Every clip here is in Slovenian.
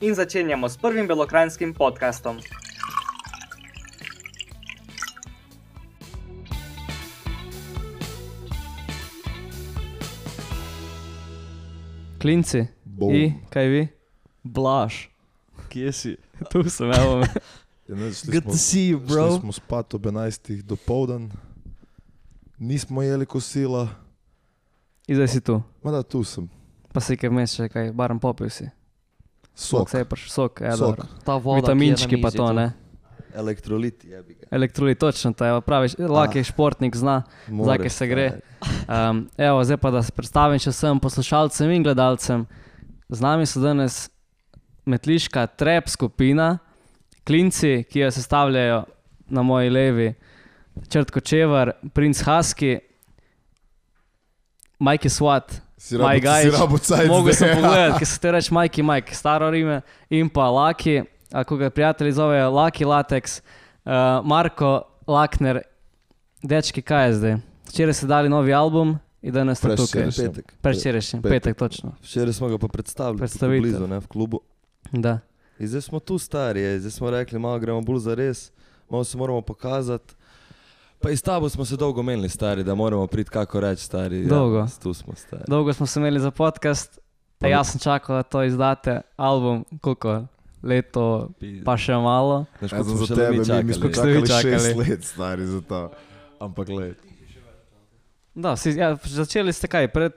in začenjamo s prvim belokrajinskim podkastom. Klinci, Bom. I, kaj vi? Blaž, kje si? Tu sem, evo. Ja, ne, Good smo- to see you, Šli bro. smo spat ob 11. do povdan, nismo jeli kosila, In zdaj si tu. mada tu sem. Pa si kaj vmes še kaj, barem popil si. Sok. Se je pač sok, ja, Sok. dobro. Ta voda, Vitaminčki pa to, ne. Elektrolit, jebi ga. Elektrolit, točno, to je pravi, laki Ah. športnik zna. Zakaj se gre? Um, evo, zdaj pa da se predstavim še vsem poslušalcem in gledalcem. Z nami so danes metliška trep skupina, klinci, ki jo sestavljajo na moji levi, Črtko Čevar, Prince Husky, Mikey Swat, Si rabo, guys, si rabo cajt Mogoče sem zdaj. pogledati, ker se te reče Mikey Mike, staro Rime in pa Laki, ako ga prijatelji zovejo Laki Latex, uh, Marko Lakner, dečki, kaj je zdaj? Včeraj ste dali novi album in danes ste tukaj. Petek. Prečerajšnji, Petek. petek, točno. Včeraj smo ga pa predstavili, tukaj Predstavitev. blizu, ne, v klubu. Da. In zdaj smo tu stari, zdaj smo rekli, malo gremo bolj za res, malo se moramo pokazati. Pa iz tabo smo se dolgo menili, stari, da moramo priti, kako reči, stari. Dolgo. Ja, tu smo stari. Dolgo smo se imeli za podcast, Pa jaz sem čakal, da to izdate, album, koliko? Leto, pa še malo. Znaš, Ja, sem smo za tebe, mi mi, mi smo čakali. čakali šest čakali? let, stari, za to. Ampak let. Da, si, ja, začeli ste kaj, pred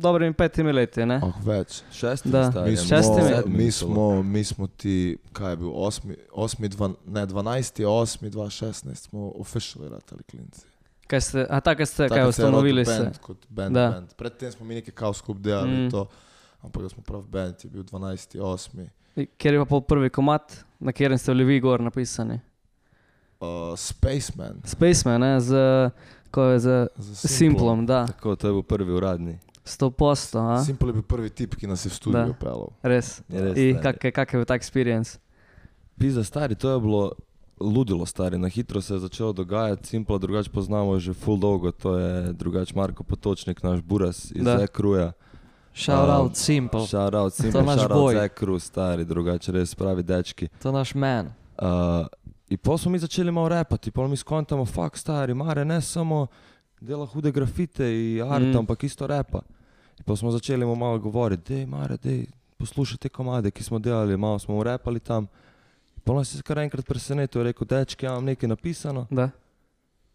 dobrimi petimi leti, ne? Oh, več. Šesti, Da. stari. Mi smo, Šestimi? sedmi mi, smo, mi smo ti, kaj je bil, osmi, osmi dvan, ne, 12. 8. 2016 smo officially ratali klinci. Kaj ste, a tako ste, Tako kaj se ustanovili band Kot band, Da. band. Predtem smo mi nekaj kao skup delali Mm. to, ampak da smo prav band, je bil 12. 8. Kjer je pa pol prvi komat, na katerem ste bili vi gor napisani? Uh, Spaceman. Spaceman, ne, z, ko je z Za Simplom, da, Tako, to je bil prvi uradni. Sto posto, a? Simple je bil prvi tip, ki nas je v studio pelal. Res. Je res, In kak, kak je bil ta experience? Pizza stari, to je bilo ludilo stari, na hitro se je začelo dogajati, Simpla drugače poznamo že full dolgo, to je drugače Marko Potočnik, naš buras iz. Ekruja. Shout Um, out, simple. Shout out, To Simple, naš shout out Ekru, stari, drugače res pravi dečki. To je naš man. Uh, in pa smo mi začeli malo repati, pa mi skontamo, fuck stari, mare ne samo dela hude grafite in art, mm. ampak isto repa. In pa smo začeli mu malo govoriti, dej mare, dej, poslušaj te komade, ki smo delali, malo smo mu repali tam. Pa nas je kar enkrat presenetil, je rekel, dečki, ja imam nekaj napisano, Da,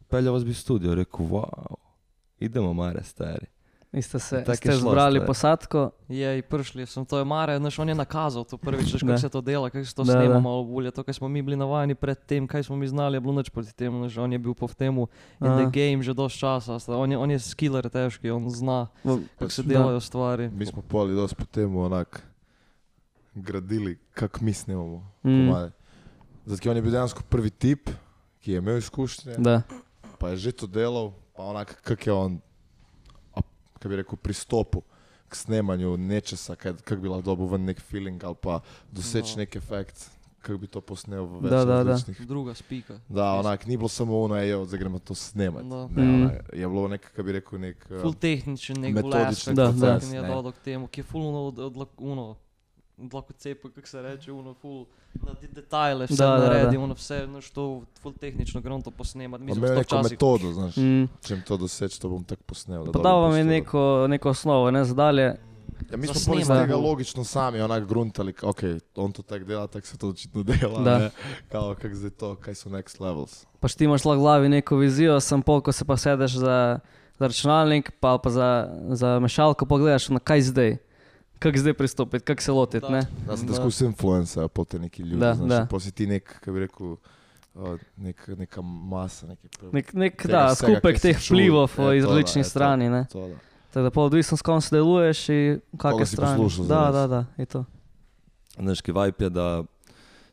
pelja vas bi v studio, rekel, wow, idemo mare, stari. In ste se Tako ste šlo, zbrali stari. posadko, Je, prišli sem, to je Mare, znaš, on je nakazal to prvič, Da. kako se to dela, kako se to Da, snema da. malo bolje, to, kar smo mi bili navajeni pred tem, kaj smo mi znali, je bilo nič proti temu, znaš, on je bil po temu in Aha. the game že dosti časa, sta- on je, on je skiller težki, on zna, kako se Da. delajo stvari. Mi smo poli dosti po temu onak gradili, kako mi snemamo Mm. Zato ker on je bil dejansko prvi tip, ki je imel izkušnje, da, pa je že to delal, pa onak, kak je on, kako bi rekel, pristopil k snemanju nečesa, kako bi lahko dobil ven nek feeling ali pa doseči No. nek efekt, kako bi to posnel v več Da, da, da. različnih. Druga spika. Da, onak, ni bilo samo ono, ejo, zdaj gremo to snemati. Da. Ne, Mm. onak, je bilo nek, kako bi rekel, nek... uh, Full tehničen, nek metodični metodičen Da, da. ki je dodal k temu, ki je full ono od, od, uno, dlako cepa, kako se reče, uno full, na de detajle, vse Da, da, da. naredi, uno vse, znaš, to full tehnično gremo to posnemati. Mi On smo neko včasih metodo, znaš, mm. če jim to doseči, to bom tako posnel. da pa da vam je neko, neko osnovo, ne, zadalje, Ja, mi smo iz tega logično sami onak gruntali, ok, on to tako dela, tako se to očitno dela, Da. ne, kao, kak zdaj to, kaj so next levels. pa ti imaš lahko v glavi neko vizijo, sem pol, ko se pa sedeš za, za računalnik, pa, pa za, za mešalko, pogledaš, na kaj zdaj, kako zdaj pristopiti, kako se lotiti, Da. ne? Da sem Da. tako vse influencer, pa te neki ljudi, Da, znaš, da. si ti nek, kako bi rekel, uh, nek, neka masa, neki. Nek, nek Tega da, vsega, skupek teh vplivov je iz to, da, različnih to. strani, ne? To, da. Tako da pa odvisno, s kom sodeluješ in kakšne strani. poslušal Da, da, da, je to. Znaš, ki vibe je, da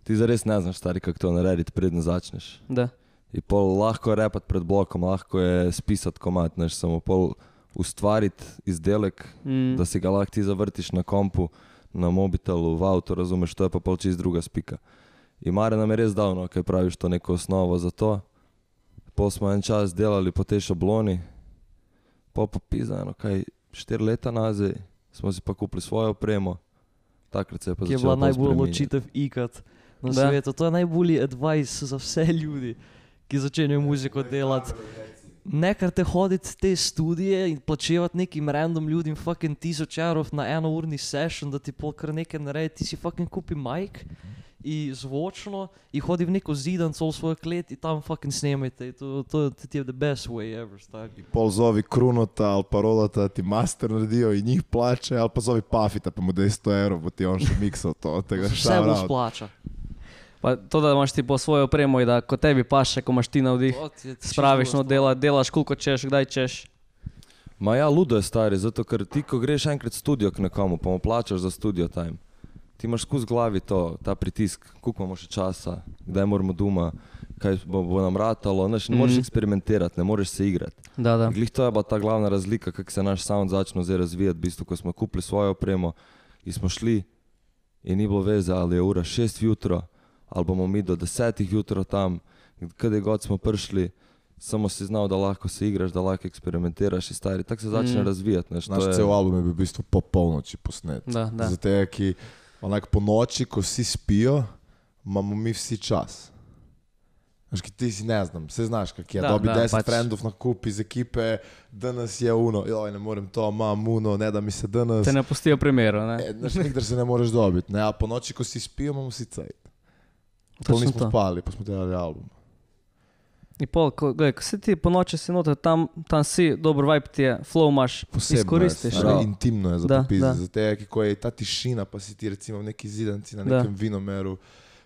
ti zares ne znaš, stari, kako to narediti, predno začneš. Da. In pol lahko je repati pred blokom, lahko je spisati komat, neš samo pol ustvariti izdelek, Mm. da si ga lahko ti zavrtiš na kompu, na mobitelu, v avtu, razumeš, to je pa pol čist druga spika. In Mare nam je res dal, no, kaj praviš, to neko osnovo za to. Pol smo en čas delali po tej šabloni, pol pa pisa, no, kaj štiri leta nazaj, smo si pa kupili svojo opremo, takrat se je pa Ki je začelo bila najbolj odločitev ikat na Da. svetu. To je najbolj advice za vse ljudi, ki začenjajo muziko delati. Ne kar te hoditi te studije in plačevati nekim random ljudem fucking tisoč evrov na enourni session, da ti pol kar nekaj naredi, ti si fucking kupi mic in zvočno in hodi v neko zidanco v svojo klet in tam fucking snemajte. In To, to, to ti je the best way ever, stari. Pol zovi krunota ali pa rodata ti master naredijo in njih plače, ali pa zovi pafita, pa mu 200 evrov, bo ti on še miksal to. Vse shout bo out. splača. Pa to, da imaš ti po svojo opremo in da ko tebi paše, ko imaš ti je čisto spraviš no dela, delaš koliko češ, kdaj češ. Ma ja, ludo je stari, zato ker ti, ko greš enkrat v studio k nekomu, pa mu plačaš za studio time, ti imaš skozi glavi to, ta pritisk, koliko imamo še časa, kdaj moramo doma, kaj bo, bo nam ratalo, znaš, ne moreš Mhm. eksperimentirati, ne moreš se igrati. Da, da. Glih to je bila ta glavna razlika, kako se naš sound začne zdaj razvijati, v bistvu, ko smo kupili svojo opremo in smo šli in ni bilo veze, ali je ura šest jutro, ali bomo mi do desetih jutro tam, kdaj god smo prišli, samo si znal, da lahko se igraš, da lahko eksperimentiraš in stari, tako se začne Mm. razvijati. Naš je- cel album je bil v bistvu po polnoči posnet. Da, da. Zato, ki onak po noči, ko vsi spijo, imamo mi vsi čas. Veš, ki ti si ne znam, vse znaš, kak je. Da, Dobi da, 10 pač. frendov na kup iz ekipe, danes je uno, joj, ne morem to, imam uno, ne da mi se danes. Te ne pustijo primeru, ne? E, Znaš, nikdar se ne moreš dobiti, ne, a po noči, ko si spijo, imamo vsi cajt. Pol nismo to. spali, pa smo delali album. In pol, ko, gledaj, ko si ti po noči si noter, tam, tam si, dober vibe ti je, flow imaš, Posebno izkoristiš. je, stari, intimno je za Da, popis, da. zato je, ko je ta tišina, pa si ti recimo v neki zidanci na Da. nekem vinomeru,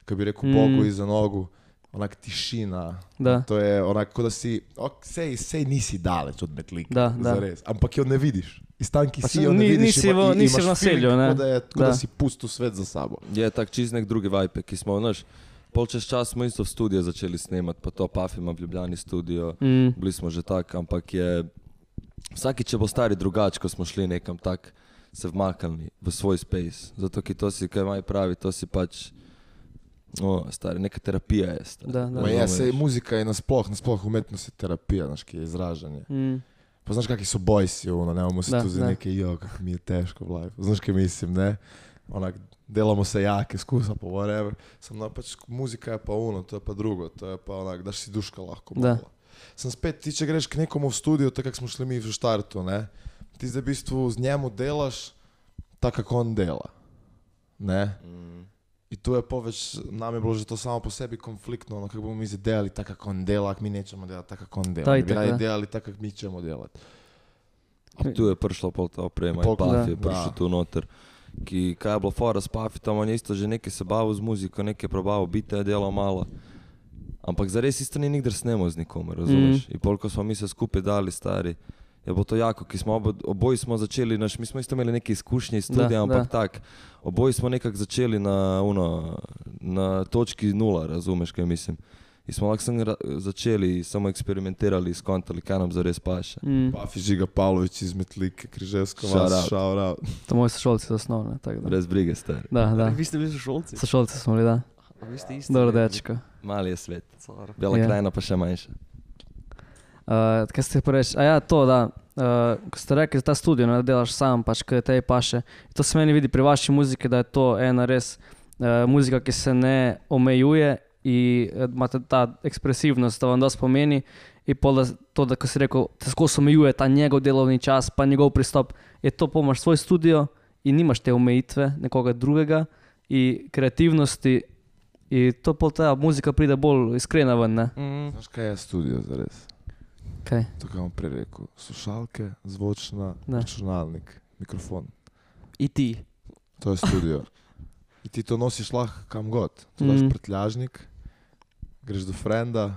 ki bi rekel Mm. Bogu iza nogu, onak tišina. Da. To je onako, da si, ok, sej, sej nisi daleč od metlika, Da, da. zares, ampak jo ne vidiš. Iz tam, ki Pa si jo ne ni- vidiš, nisi ima- nisi v naselju. Kot da, je, kot da. Da. si pustil svet za sabo. Je tak čist nek drugi vibe, ki smo, znaš, pol čez čas smo isto v studio začeli snemati, pa to Paf ima v Ljubljani studio, Mm. bili smo že tak, ampak je vsakič je bo stari drugač, ko smo šli nekam tak, se vmaknili v svoj space. Zato, ki to si, kaj maj pravi, to si pač, no, stari, neka terapija je. Stari, Da, da. Ma razumeš? sej muzika je nasploh, nasploh umetnost je terapija, znaš, ki je izražanje. Mm. Pa znaš, kakšni so bojsi, ono, ne bomo se tu za da. neke, jo, kako mi je težko v life. Znaš, kaj mislim, ne? Onak, delamo se jake, skusa pa whatever. Sam no, pač muzika je pa uno, to je pa drugo, to je pa onak, daš si duška lahko Da. Sam spet, ti če greš k nekomu v studio, tako kako smo šli mi v štartu, ne? Ti zdaj v bistvu z njemu delaš tako, kako on dela. Ne? Mm. I tu je poveć, nam je bilo že to samo po sebi konfliktno, ono kako bomo mi zdaj delali tako, kako on dela, ako mi nećemo delati tako, kako on dela. Mi bi da. delali tako, kako mi ćemo delati. A tu je prišla pol ta oprema, Pol- in Paf da. je prišel Da. tu noter. Ki, je bilo fora s Pafitom, on je isto že nekaj se bavil z muziko, nekaj probal, bite je delal malo. Ampak zares isto ni nikdar snemal z nikomer, razumeš? Mm. In pol, ko smo mi se skupaj dali, stari, je bilo to jako, ki smo obo, oboji smo začeli, naš, mi smo isto imeli neke izkušnje iz studia, Da, ampak da. tak, oboji smo nekako začeli na, uno, na točki nula, razumeš, kaj mislim. In smo lahko začeli, samo eksperimentirali, skontali, kaj nam zares paše. Mm. Pafi Žiga Pavlović iz Metlike, out. shout out. To moji sošolci osnovne, tako da. Brez brige, stari. Da, da. Vi ste bili sošolci? Sošolci smo bili, da. A vi ste isti? Dobro, dečko. Mali je svet. Bela Ja. yeah. krajina pa še manjša. Uh, kaj ste pa reči? A ja, to, da. Uh, ko ste rekli, da ta studio ne da delaš sam, pač kaj te paše. To se meni vidi pri vaši muziki, da je to ena res uh, muzika, ki se ne omejuje in eh, imate ta ekspresivnost, da vam dosti pomeni. In pol, da, to, da ko si rekel, te skozi omejuje ta njegov delovni čas, pa njegov pristop, je to pomaš svoj studio in nimaš te omejitve nekoga drugega in kreativnosti. In to pol ta muzika pride bolj iskrena ven, ne? Mm. Znaš kaj je studio za res? Kaj? To, kar vam prej rekel. Slušalke, zvočna, Da. računalnik, mikrofon. I ti. To je studio. In ti to nosiš lahko kam god. To daš Mhm. prtljažnik, greš do frenda,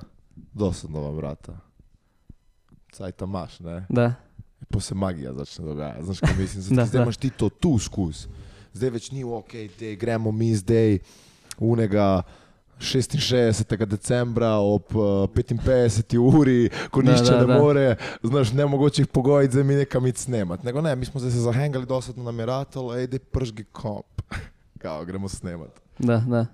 dosadno vam vrata. Caj tam imaš, ne? Da. In pa se magija začne dogajati. Znaš, kaj mislim? Zato Da, zdaj da. imaš ti to tu skus. Zdaj več ni ok, dej, gremo mi zdaj unega 66. decembra ob uh, 55. uri, ko Da, nišče da, ne da. more, znaš, nemogočih pogojih, da mi nekam id snemat. Nego ne, mi smo zdaj se zahengali dosadno na Miratel, ej, dej pržgi komp. Kao, gremo snemat. Da, da.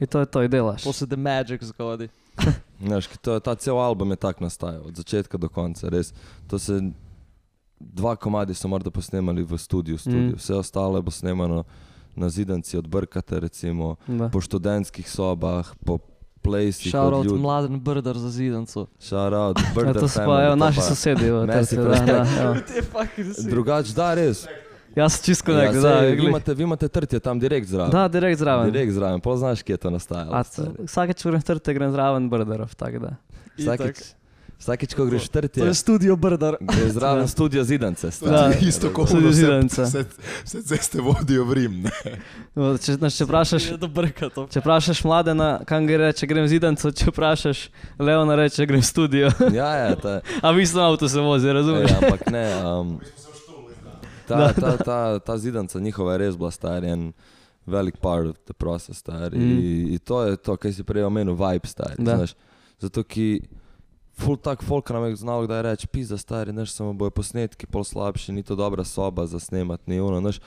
I to je to, i delaš. To se The Magic zgodi. Znaš, to, ta cel album je tak nastajal, od začetka do konca, res. To se dva komadi so morda posnemali v studiu, studiu. Mm. Vse ostalo je bilo snemano na zidanci od Brkate, recimo, Da. po študentskih sobah, po plesih. Shout out ljudi. Mladen Brdar za zidanco. Shout out, Ja, Brda to so pa evo, naši sosedi v Messi Terce, da, da, evo. Drugač, da, res. Jaz čisto Ja, nek, da, sej, vi, imate, vi imate trtje tam direkt zraven. Da, direkt zraven. Direkt zraven, pa znaš, kje je to nastajalo. Vsakeč grem v trte, grem zraven brderov, tako da. Vsakič, vsakič, ko greš To trtje, je studio Brdar. greš zraven studio zidance. stari. Da. Isto kot Tudi vse, zidanice. vse, vse ceste vodijo v Rim. Ne? No, Če, znaš, če vprašaš, Je to brkato. če vprašaš mladena, kam gre reče, grem zidanco, če vprašaš Leona reče, grem v studio. Ja, ja, ta, A v istem avtu se vozi, razumeš? Ej, ampak ne. Um, ta, ta, ta, ta zidanca njihova je res bila star en velik part of the process star. Mm. Mm. In to je to, kar si prej omenil, vibe star. Znaš, zato ki ful tak folk nam je znal, da je reč, pizza stari, znaš, samo bojo posnetki pol slabši, ni to dobra soba za snemat, ni ono, znaš.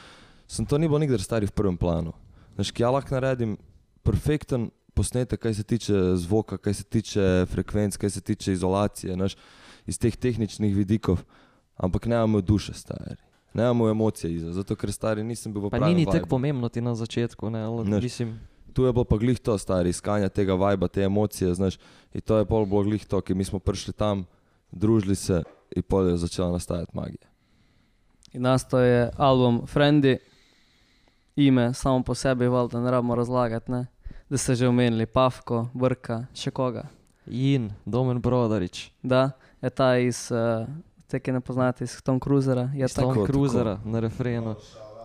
Sem to ni bilo nikdar stari v prvem planu. Znaš, ki ja lahko naredim perfekten posnetek, kaj se tiče zvoka, kaj se tiče frekvenc, kaj se tiče izolacije, znaš, iz teh tehničnih vidikov, ampak nemamo duše stari. Nemamo emocije iza, zato ker stari nisem bil v Pa pravem ni ni tako pomembno ti na začetku, ne, ali mislim. Tu je bilo pa glih to, stari, iskanja tega viba, te emocije, znaš, in to je pol bilo glih to, ki mi smo prišli tam, družili se in pol je začela nastajati magija. In nastao je album Friendly, ime samo po sebi, valjda ne rabimo razlagati, ne? da ste že omenili Pavko, Brka, še koga. In Domen Brodarič. Da, je ta iz, uh, te, ki ne poznate, iz Tom Cruisera. Je Iz Tom tako. Cruisera na refrenu.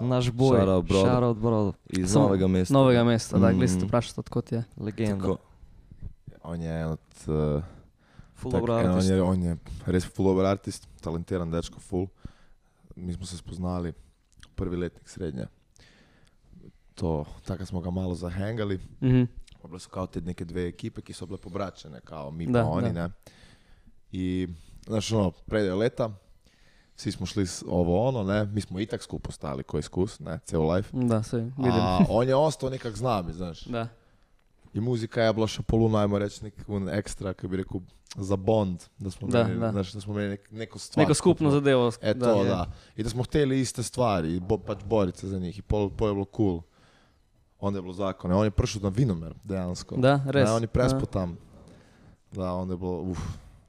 Naš boj. Shout out, brother. Shout out, brother. Iz Samo novega mesta. novega mesta, da, Mm. glej, ste vprašali, odkot je. Legenda. Tako. On je en od... Uh, Full Tak, dobro en, on, artist. je, on je res full over artist, talentiran dečko, full. Mi smo se spoznali prvi letnik srednje. To, tako smo ga malo zahengali. Mhm. Pa bile so kao te neke dve ekipe, ki so bile pobračene, kao mi Da, pa oni, da. ne. I, znaš, ono, predajo leta, svi smo šli s ovo ono, ne, mi smo itak skupo stali ko iskus, ne, ceo life. Da, se vidim. A on je ostao nekak z nami, znaš. Da. I muzika je bila še polu, najmo reći, nek un ekstra, kako bi rekel, za bond, da smo Da, imeli, da. Znaš, da smo imeli nek, neko stvar. Neko skupno zadevo. E to, da. I da smo htjeli iste stvari, i bo, pač boriti se za njih. I pol, pol je bilo cool. Onda je bilo zakone. On je pršao na vinomer, dejansko. Da, res. Da, on je Da. prespo tam. Da, onda je bilo, uf,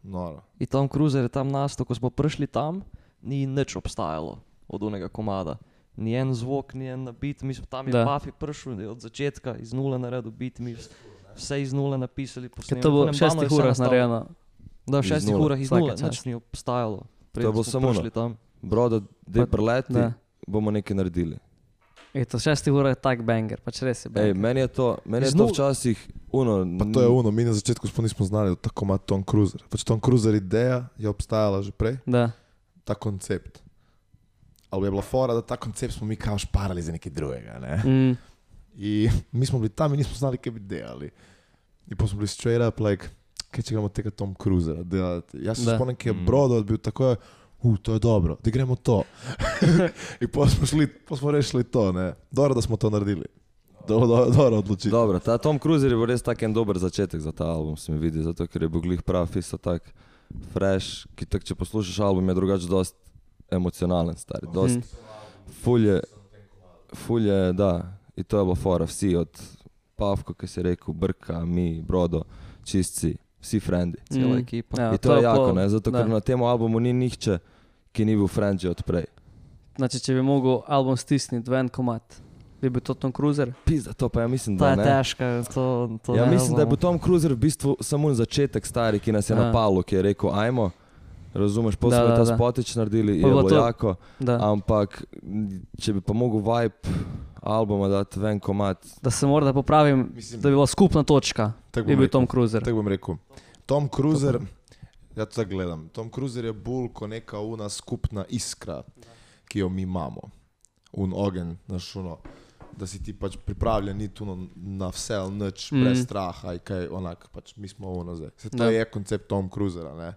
noro. In Tom Cruiser je tam nastao, ko smo prišli tam, ni nič obstajalo od unega komada. Ni en zvok, ni en beat, mi smo tam je. Buffy prišel je od začetka, iz nule naredil beat, mi vs- vse iz nule napisali, posneli. to bo V je šestih urah narejeno. Da, v šestih nule. urah iz nule, nič ni obstajalo. je Preden bilo smo samo prišli tam. Bro, da dej Pa- preleti, Da. bomo nekaj naredili. E, to šestih urah je tak banger, pač res je Ej, banger. meni je to, meni je Iz to včasih uno. Pa to je ono, mi na začetku smo nismo znali, tako ima Tom Cruiser. Pač Tom Cruiser ideja je obstajala že prej, Da. ta koncept. Ali je bila fora, da ta koncept smo mi kao šparali za nekaj drugega, ne? Mm. I mi smo bili tam i nismo znali kaj bi delali. I pa smo bili straight up like, kaj će gremo tega Tom Cruisera delati. Ja se Da. spomnim kaj je Mm. Brodo bil tako je, u, to je dobro, da gremo to. I pa smo šli, pa smo rešili to, ne. Dobro da smo to naredili. Dobro, dobro, dobro odločitev. Dobro, ta Tom Cruiser je bil res tak en dober začetek za ta album, se mi vidi, zato ker je bil glih prav, isto tak fresh, ki tak, če poslušaš album, je drugače dost emocionalen, stari, dost Mm. fulje, fulje, da, in to je bilo fora, vsi od Pavko, ki si rekel, Brka, mi, Brodo, čistci, vsi frendi. Cela Mm. ekipa. Ja, in to je jako, pol- ne, zato ker da. na tem albumu ni nihče, ki ni bil friend že odprej. Znači, če bi mogel album stisniti v en komat, bi bil to Tom Cruiser. Pizda, to pa ja mislim, da je ne. težka, to, to Ja, ne mislim, da je bil Tom Cruiser v bistvu samo začetek stari, ki nas je Ja. napalo, ki je rekel, ajmo, razumeš, pa smo ta spotič naredili, je Pa je bilo jako, Da. ampak če bi pa mogel vibe albuma dati ven komat, da se morda popravim, Mislim, da bi bila skupna točka, tako bi bom bil rekel. Tom Cruiser. Tako bom rekel. Tom Cruiser, ja to tako gledam, Tom Cruiser je bolj kot neka una skupna iskra, ki jo mi imamo. Un ogen, znaš, ono, da si ti pač pripravljen ni tu na, vse nič, Mm. brez straha, in kaj onak, pač mi smo ovo nazaj. Se to da. je koncept Tom Cruisera, ne?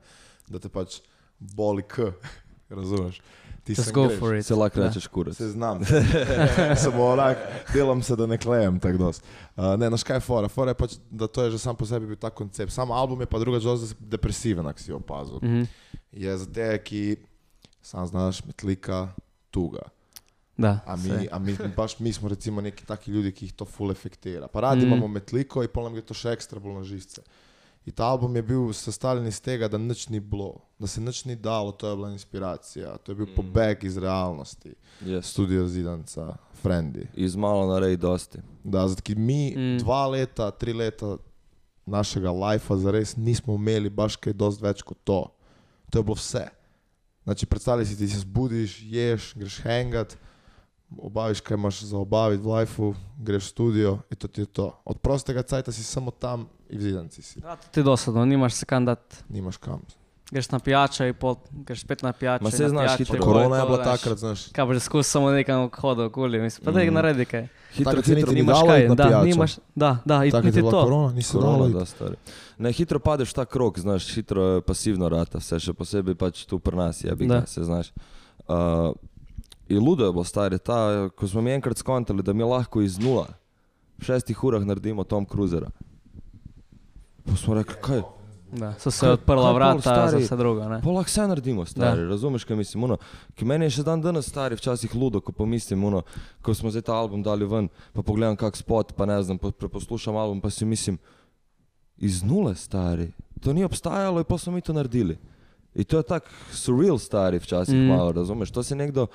Da te pač boli k, razumeš? Ti Just sem go greš. for it. Se lahko Ja. rečeš kurac. Se znam. Samo onak, delam se, da ne klejem tako dosti. Uh, ne, naš kaj je fora? Fora je pač, da to je že sam po sebi bil ta koncept. Sam album je pa druga dosti depresiven, ako si opazil. Mhm. Je za te, ki, sam znaš, metlika, tuga. Da, A mi, saj. a mi, baš mi smo recimo neki taki ljudi, ki jih to full efektira. Pa radi Mm. mm. imamo metliko in pol nam je to še ekstra bolj na živce. In ta album je bil sestavljen iz tega, da nič ni bilo, da se nič ni dalo, to je bila inspiracija, to je bil mm. pobeg iz realnosti. Yes. Studio Zidanca, Frendi. Iz malo narej dosti. Da, zato ki mi Mm. dva leta, tri leta našega lajfa zares nismo imeli baš kaj dosti več kot to. To je bilo vse. Znači, predstavljaj si, ti se zbudiš, ješ, greš hangat, obaviš, kaj imaš za obaviti v lajfu, greš v studio in to ti je to. Od prostega cajta si samo tam in v zidanci si. Ja, to ti dosadno, nimaš se kam dati. Nimaš kam. Greš na pijačo in pol, greš spet na pijačo. Ma na znaš, pijačo hitro Korona je bila takrat, znaš. Kaj boš skozi samo nekam hodil okoli, mislim, pa da je Mm. naredi kaj. Hitro, se hitro, Nimaš kaj, da, pijačo. nimaš, da, da, in Takrat niti je bila to. korona, nisi dalo Korona, iti. da, stari. Ne, hitro padeš ta krok, znaš, hitro je pasivno rata, vse še posebej pač tu pri nas je, bi Da. ga se znaš. Uh, in ludo je bilo stari, ta, ko smo mi enkrat skontali, da mi lahko iz nula v šestih urah naredimo Tom Cruisera. Pa smo rekli, kaj? Da, so se Kaj- odprla kaj vrata za stari? vse drugo. Ne? Pa lahko vse naredimo, stari, razumeš, kaj mislim? Ono, ki meni je še dan danes stari, včasih ludo, ko pomislim, ono, ko smo zdaj ta album dali ven, pa pogledam kak spot, pa ne znam, pa preposlušam album, pa si mislim, iz nule stari, to ni obstajalo in pa smo mi to naredili. In to je tak surreal stari včasih mm. malo, razumeš, to si nekdo,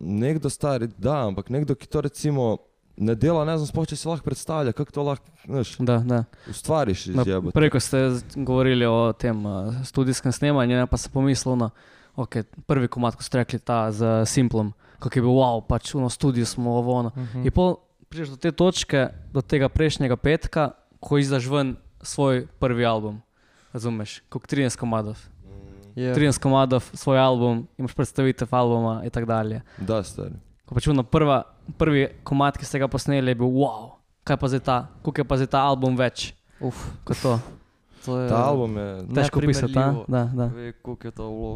nekdo stari, da, ampak nekdo, ki to recimo ne dela, ne znam sploh, če si lahko predstavlja, kako to lahko, znaš, Da, da. ustvariš iz Ma, jebote. Prej, ko ste govorili o tem uh, studijskem snemanju, ne, pa sem pomislil na okay, prvi komat, ko ste rekli ta z Simplom, kako je bil wow, pač v studiu smo ovo. Ono. Mhm. In pol prideš do te točke, do tega prejšnjega petka, ko izdaš ven svoj prvi album. Razumeš, kot 13 komadov. Je. 13 komadov, svoj album, imaš predstavitev albuma in tako dalje. Da, stari. Ko pač ono prva, prvi komad, ki ste ga posneli, je bil wow, kaj pa zdaj ta, koliko je pa zdaj ta album več Uf, kot to. to je Ta album je, Težko pisati, da, da. Ve, koliko je to bilo.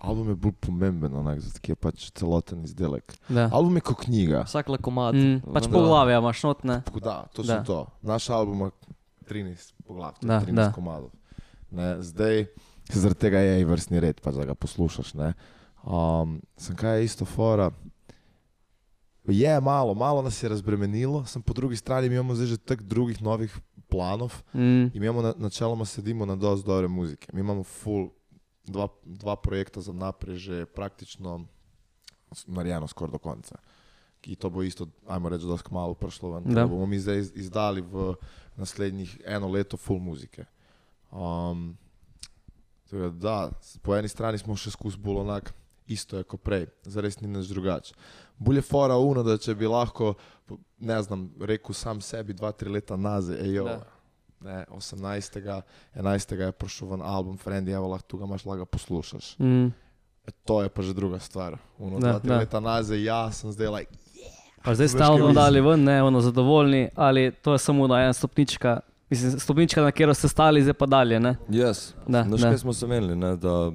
Album je bolj pomemben, onak, zato ker je pač celoten izdelek. da. Album je kot knjiga. Vsak le komad. Mm, pač poglavja imaš not, ne? Tako Da, to Da. je to. Naš album ima 13 poglavij, to je Da, 13 da. komadov. Ne, zdaj, zaradi tega je i vrstni red, pač, da ga poslušaš. Ne. Um, sem kaj je isto fora. Je malo, malo nas je razbremenilo, sem po drugi strani imamo zdaj že tak drugih novih planov Mm, imamo na, načeloma sedimo na dosti dobre muzike. Mi imamo full, dva, dva projekta za naprej že praktično narejeno skoraj do konca. Ki to bo isto, ajmo reči, dosti malo prišlo ven. Da. Da bomo mi zdaj iz- izdali v naslednjih eno leto full muzike. Um, tako da, da, po eni strani smo še skus bolj onak, isto je kot prej, zares ni nič drugače. Bolje fora uno, da če bi lahko, ne znam, rekel sam sebi dva, tri leta nazaj, ejo, Da. ne, 18. 11. je prišel ven album Friend, evo lahko tu ga imaš, lahko poslušaš. mm. E, to je pa že druga stvar. Uno, Da, dva, tri da. leta nazaj, ja, sem zdaj like, Pa zdaj ste album dali ven, ne, ono zadovoljni, ali to je samo na ena stopnička, mislim, stopnička, na katero ste stali, zdaj pa dalje, ne? Yes. Da, Znaš, da. kaj smo se menili, ne, da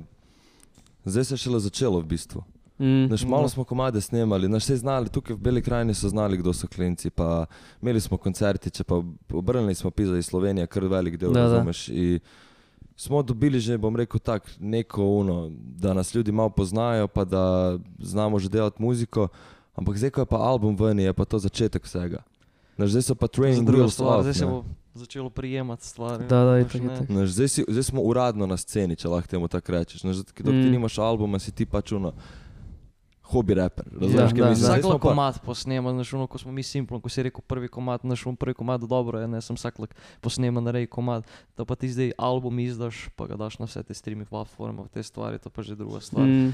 zdaj se je šele začelo v bistvu. Mm, Znaš, malo smo komade snemali, znaš, vse znali, tukaj v Beli krajini so znali, kdo so klinci, pa imeli smo koncertiče, pa obrnili smo pisa iz Slovenije, kar velik del, Da, da. razumeš. I smo dobili že, bom rekel tak, neko uno, da nas ljudi malo poznajo, pa da znamo že delati muziko, ampak zdaj, ko je pa album ven, je pa to začetek vsega. Znaš, zdaj so pa training druga stvar, zdaj se bo začelo prijemati stvari. Da, da, ne. itak. Znaš, zdaj, si, zdaj smo uradno na sceni, če lahko temu tako rečeš. Znaš, dok ti Mm. nimaš albuma, si ti pač uno, hobi raper. Ja, Razumeš. Zdaj Vsak smo le pa- posnema, znaš, ono, ko smo mi simplom, ko si rekel prvi komad, znaš, on prvi komad dobro je, ne, sem vsak le posnema, narej komad, da pa ti zdaj album izdaš, pa ga daš na vse te streaming platforme, te stvari, to pa že druga stvar. Mm.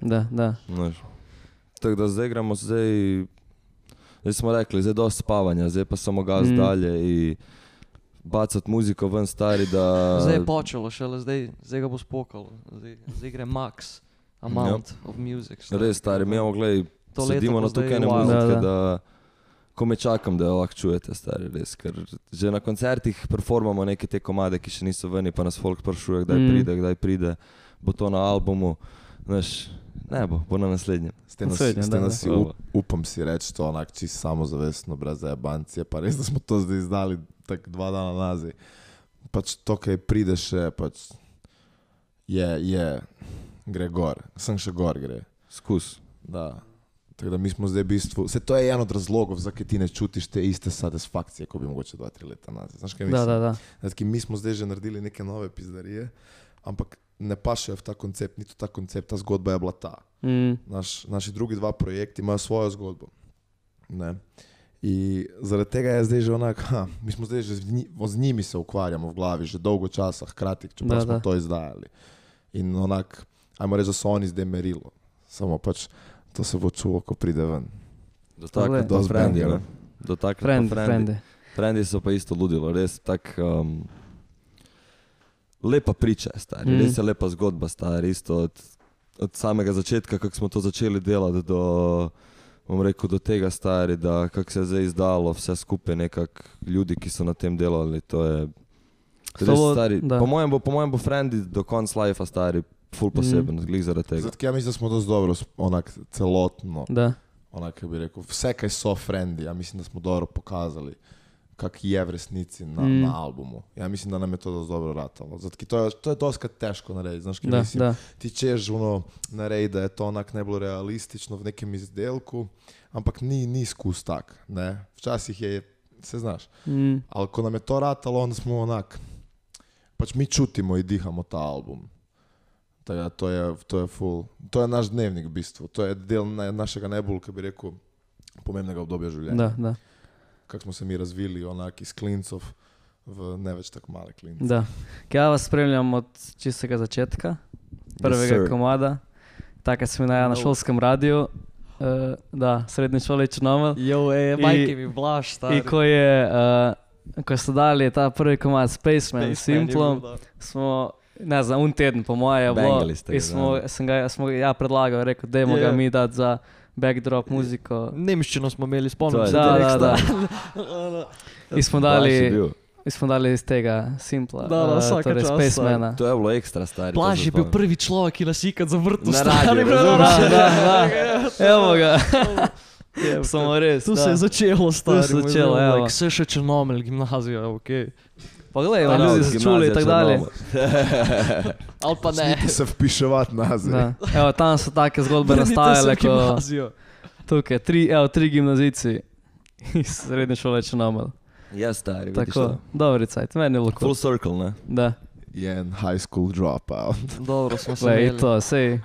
Da, da. Znaš. Tako da zdaj gremo, zdaj, zdaj smo rekli, zdaj dosti spavanja, zdaj pa samo gaz Mm. dalje in bacati muziko ven stari, da... Zdaj je počelo, šele zdaj, zdaj ga bo spokalo, zdaj, zdaj gre max amount of music. stari. Res stari, mi imamo, gledaj, to sedimo na tukaj ene wow. muzike, Da, da. ko me čakam, da jo lahko čujete, stari res. Ker že na koncertih performamo neke te komade, ki še niso ven, pa nas folk sprašuje, kdaj mm. pride, kdaj pride, bo to na albumu. Znaš, ne bo, bo na naslednjem. Ste nas, Naslednja, ste da, nas da. si, up, upam si reči to onak čisto samozavestno, brez zajebancije. Pa res, da smo to zdaj izdali tako dva dana nazaj. Pač to, kaj pride še, pač je, je, gre gor, sem še gor gre. Skus. Da. Tako da mi smo zdaj v bistvu, se to je en od razlogov, zakaj ti ne čutiš te iste satisfakcije, kot bi mogoče dva, tri leta nazaj. Znaš, kaj Da, mislim? da, da. Zdaj, mi smo zdaj že naredili neke nove pizdarije, ampak ne pašejo v ta koncept, niti ta koncept, ta zgodba je bila ta. Mm. Naš, naši drugi dva projekti imajo svojo zgodbo. Ne? In zaradi tega je zdaj že onako, ha, mi smo zdaj že z, nji, z njimi se ukvarjamo v glavi, že dolgo časa, hkrati, čeprav Da, smo da. to izdajali. In onako, ajmo reči, da so oni zdaj merilo. Samo pač to se bo čulo, ko pride ven. Pa Dosti frendi. banger. ne. Dotakniti pa Friend, frendi. frendi. Frendi so pa isto ludilo, res tako. Um, lepa priča, stari, Mm. mm. res je lepa zgodba, stari, isto od, od samega začetka, kako smo to začeli delati, do, bom rekel, do tega, stari, da kako se je zdaj izdalo, vse skupaj nekako ljudi, ki so na tem delali. To je, res, Slovo- stari, da. po mojem bo, po mojem bo Frendi do konca life, stari, full poseben, mm. glih zaradi tega. Zato ja mislim, da smo dosti dobro, onak celotno, Da. onak bi rekel, vse, kaj so frendi, ja mislim, da smo dobro pokazali. Kak je v resnici na, Mm. na albumu. Ja, mislim, da nam je to dosti dobro ratalo. Zato, to je, to je dosti težko narediti. Znaš, Da, mislim, da. ti češ ono naredi, da je to onak najbolj realistično v nekem izdelku, ampak ni, ni skus tak. Ne? Včasih je, se znaš. Mm. Ali ko nam je to ratalo, onda smo onak, pač mi čutimo in dihamo ta album. Da to je, to je full, to je naš dnevnik v bistvu, to je del na, našega najbolj, kako bi rekel, pomembnega obdobja življenja. Da, da. Kako smo se mi razvili onak iz klincov v ne več tako male klince. da. Kaj ja vas spremljam od čistega začetka, prvega sir. yes, komada, tako sem na, na No. šolskem radiju, uh, da, srednji šoli Črnomelj. Jo, ej, majke mi blaš, stari. In ko je, uh, ko so dali ta prvi komad Spaceman, Spaceman je Simplom, smo, ne znam, un teden po moje je bilo. Ste smo, ga, smo ga ja predlagal, rekel, da Ja, ga ja. mi dati za backdrop muziko. Nemščino smo imeli, spomnim je se. Da, da, da. In smo je dali, in smo dali iz tega Simpla, Da, da, vsaka torej Spacemana. To je bilo ekstra, stari. se je bil prvi človek, ki nas ikad zavrtel. Na stari, radiju? Da, da, da. Evo ga. Je, Samo res. Tu da. se je začelo, stari. se začelo, evo. Vse še črnomelj, gimnazija, ok. Pa gledaj, Ja, ljudi so čuli in tako dalje. Ali pa ne. Smete se vpiševati nazaj. Evo, tam so take zgodbe nastajale, v ko gimnazijo. tukaj, tri, evo, tri gimnazijci iz srednje šole Črnomelj. Ja, stari, Tako, to. dobri cajt, meni je bilo Full circle, ne? Da, Je en high school dropout. Dobro smo se imeli. to, sej.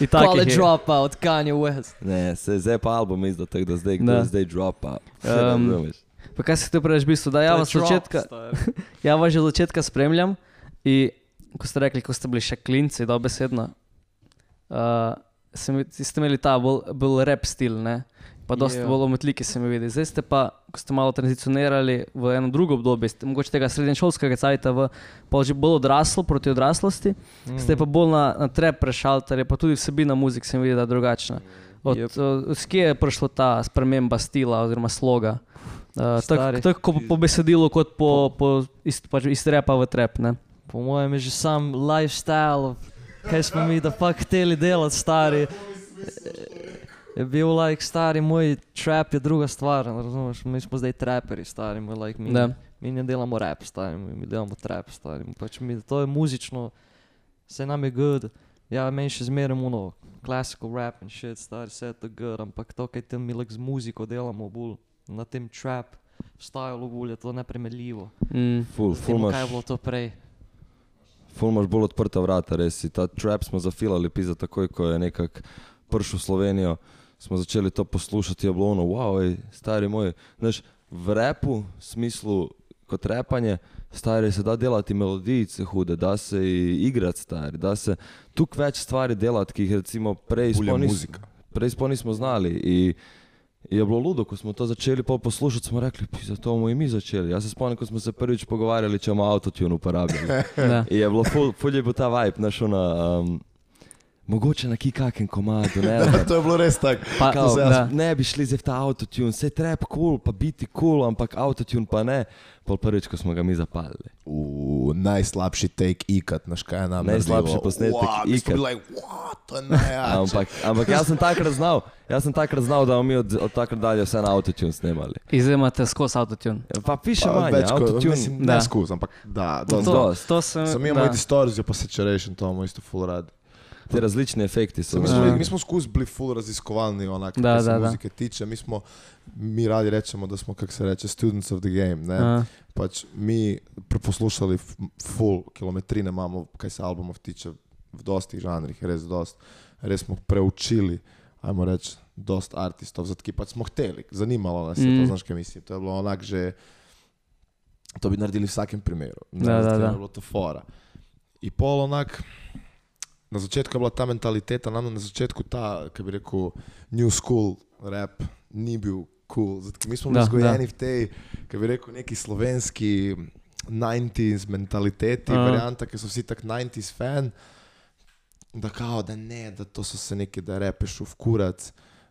I takih College je. dropout, Kanye West. Ne, se zdaj pa album izdal, tako da zdaj, Da. je zdaj dropa. Um, Um, Pa kaj si ti preveč v bistvu, da ja vas začetka, stari. ja vas že od začetka spremljam in ko ste rekli, ko ste bili še klinci, dobesedno, uh, sem, ste imeli ta bolj, bolj rap stil, ne? Pa dosta Ja. bolj umetliki se mi vidi. Zdaj ste pa, ko ste malo tranzicionirali v eno drugo obdobje, ste, mogoče tega srednješolskega cajta v že bolj odraslo, proti odraslosti, mm. ste pa bolj na, na trap prešaltali, pa tudi vsebina muzik se mi vidi, da je drugačna. Od, Jep. od, od kje je prišla ta sprememba stila oziroma sloga? Uh, tako tak, po, po besedilu, kot po, po iz, pač iz trepa v trep. Ne? Po mojem je že sam lifestyle, kaj smo mi da pa hteli delati, stari. Je bil like stari, moj trap je druga stvar, razumeš? Mi smo zdaj traperi, stari, moj like mi. Mi ne delamo rap, stari, mi, mi delamo trap, stari. Pač mi, to je muzično, se nam je good. Ja, meni še zmeraj uno, classical rap and shit, stari, vse je to good, ampak to, kaj tam mi like z muziko delamo, bolj na tem trap, stylu bolj je to nepremeljivo. Mm. Full, S full tem, imaš, kaj je bilo to prej. ful imaš bolj odprta vrata, res. Ta trap smo zafilali, pisa takoj, ko je nekako prišel v Slovenijo. Smo začeli to poslušati, je bilo ono, wow, ej, stari moj. Znaš, v repu, v smislu kot repanje, stari se da delati melodijice hude, da se igrati stari, da se tukaj več stvari delati, ki jih recimo prej sploh nis- muzika. prej sploh nismo znali. I, I je bilo ludo, ko smo to začeli poslušati, smo rekli, za to bomo i mi začeli. Jaz se spomnim, ko smo se prvič pogovarjali, če bomo autotune uporabljali. Da. Je bilo ful, ful je bil ta vibe, znaš, ona, um, mogoče na kikakem komadu, ne Ja, vem. to je bilo res tako. Pa, Kao, da. ne bi šli zdaj v ta autotune, vse trap kul, cool, pa biti kul, cool, ampak autotune pa ne. Pol prvič, ko smo ga mi zapalili. V najslabši take ikat, naš kaj je nam Najslabši naredilo. posnetek Wow, bili like, to je. Ampak, ampak jaz sem takrat znal, jaz sem takrat znal, da bomo mi od, od takrat dalje vse na autotune snemali. Izjemate skozi autotune. Pa piše manj, več kot- autotune. mislim, Da. Ne skozi, ampak da. To, dosti. dosti. to sem. Sam imamo i distorzijo, pa saturation, to imamo isto full rad. Te različni efekti so. Mi smo, mi smo skozi bili full raziskovalni, onak, Da, kar se da, da. muzike tiče. Mi smo, mi radi rečemo, da smo, kako se reče, students of the game. Ne? A, Pač mi preposlušali f- full kilometrine imamo, kaj se albumov tiče, v dostih žanrih, res dost. Res smo preučili, ajmo reči, dost artistov, zato ki pač smo hteli, zanimalo nas je Mm. to, znaš kaj mislim. To je bilo onak že, to bi naredili v vsakem primeru. Ne, Da, da, zato je da. bilo to fora. In pol onak, na začetku je bila ta mentaliteta, nam na začetku ta, kaj bi rekel, new school rap ni bil. Cool. Mi smo bili Da, vzgojeni v tej, kaj bi rekel, neki slovenski 90s mentaliteti, Aha. varianta, ki so vsi tak 90s fan, da kao, da ne, da to so se neki, da repeš v kurac.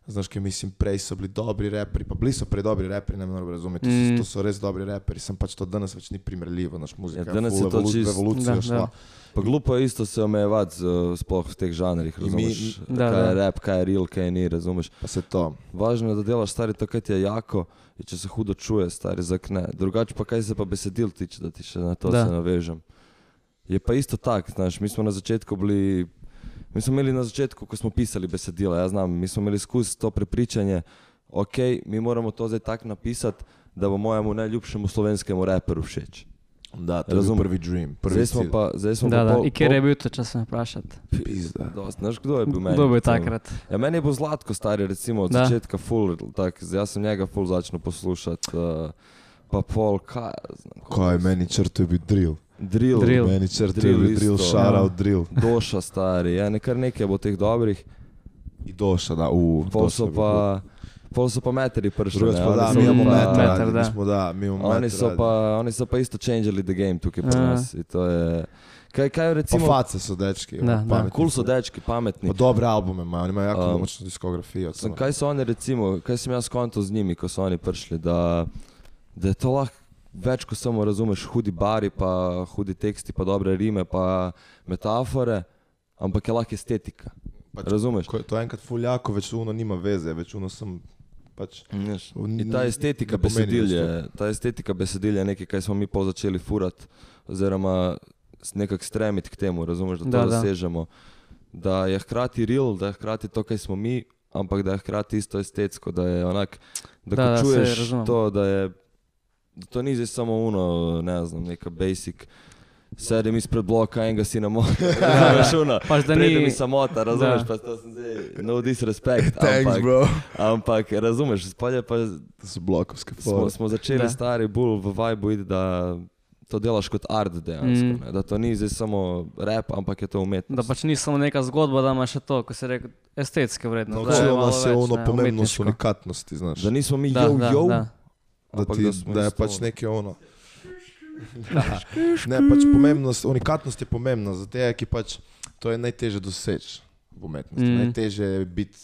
Znaš, kaj mislim, prej so bili dobri reperi, pa bili so prej dobri reperi, ne morem razumeti, to, Mm. so, to so res dobri reperi, sem pač to danes več ni primerljivo, naš muzika. Ja, danes je full to evolu- v čist- evolucijo Da, šla. da. Pa glupo je isto se omejevati sploh v teh žanrih, In mi-? Da, kaj je da. rap, kaj je real, kaj ni, razumeš? Pa se to. Važno je, da delaš stari to, kaj ti je jako, in če se hudo čuje, stari zakne. Drugače pa kaj se pa besedil tiče, da ti še na to Da. se navežem. Je pa isto tako, znaš, mi smo na začetku bili, mi smo imeli na začetku, ko smo pisali besedila, jaz znam, mi smo imeli skozi to prepričanje, ok, mi moramo to zdaj tako napisati, da bo mojemu najljubšemu slovenskemu raperu všeč. Da, to je bil Razumem. prvi dream, prvi Zdaj smo cilj. pa, zdaj smo Da, pa da. pol- In kjer je pol- bil to, če se me vprašate? Pizda. Dost, Znaš, kdo je bil meni? Kdo bi recimo? takrat? Ja, meni je bil Zlatko stari, recimo od Da. začetka full, tak, jaz sem njega full začel poslušati. Uh, pa pol, kaj, znam, Kaj je meni črto je bil drill. Drill, Drill. Meni črto je Drill drill, isto. šarao Ja. drill. doša stari, ja, nekar nekaj bo teh dobrih, I doša, da, u. pol so pa, pol so pa meteri prišli. Drugač pa da, mi imamo pa- meter, Meter, da. mi smo da, mi imamo Oni so, pa, oni so pa isto changeli the game tukaj pri Ja. nas. in to je- Kaj, kaj Pa recimo, face so dečki, Da, da. pametni kul so so. dečki, pametni. Pa dobre albume imajo, oni imajo jako Um, močno diskografijo. Sem, kaj so oni, recimo, kaj sem jaz konto z njimi, ko so oni prišli, da, da je to lahko več, kot samo razumeš, hudi bari, pa hudi teksti, pa dobre rime, pa metafore, ampak je lahko estetika. Pač, Razumeš? ko je to enkrat fuljako, več uno nima veze, več uno sem pač... Veš, N- In ta estetika ne pomeni besedil več je, ta estetika besedil je nekaj, kar smo mi pol začeli furati, oziroma nekako stremiti k temu, razumeš, da to Da, da, da. dosežemo. Da je hkrati real, da je hkrati to, kar smo mi, ampak da je hkrati isto estetsko, da je onak, da, Da, da čuješ to, da je, to ni zdaj samo uno, ne znam, neka basic. Sedim izpred bloka, enega si na moto, razumeš, uno. Pač da ni... mi samota, razumeš, Da. pa to sem zdaj, no disrespect, Thanks, ampak, bro. ampak razumeš, spolje pa To so blokovske smo, fore. smo začeli Da. stari bolj v vibu iti, da to delaš kot art dejansko, Mm. mm. da to ni zdaj samo rap, ampak je to umetnost. Da pač ni samo neka zgodba, da ima še to, ko se reče, estetske vrednosti. da je Naučilo malo nas je več, ono ne, pomembnost umetniško. unikatnosti, znaš. da nismo mi Da, jo, da, jo, da. da, ampak ti, da da je pač ono. nekaj ono. ne, pač pomembnost, unikatnost je pomembna, zato je, ki pač to je najtežje doseči v umetnosti. Mm. Najtežje je biti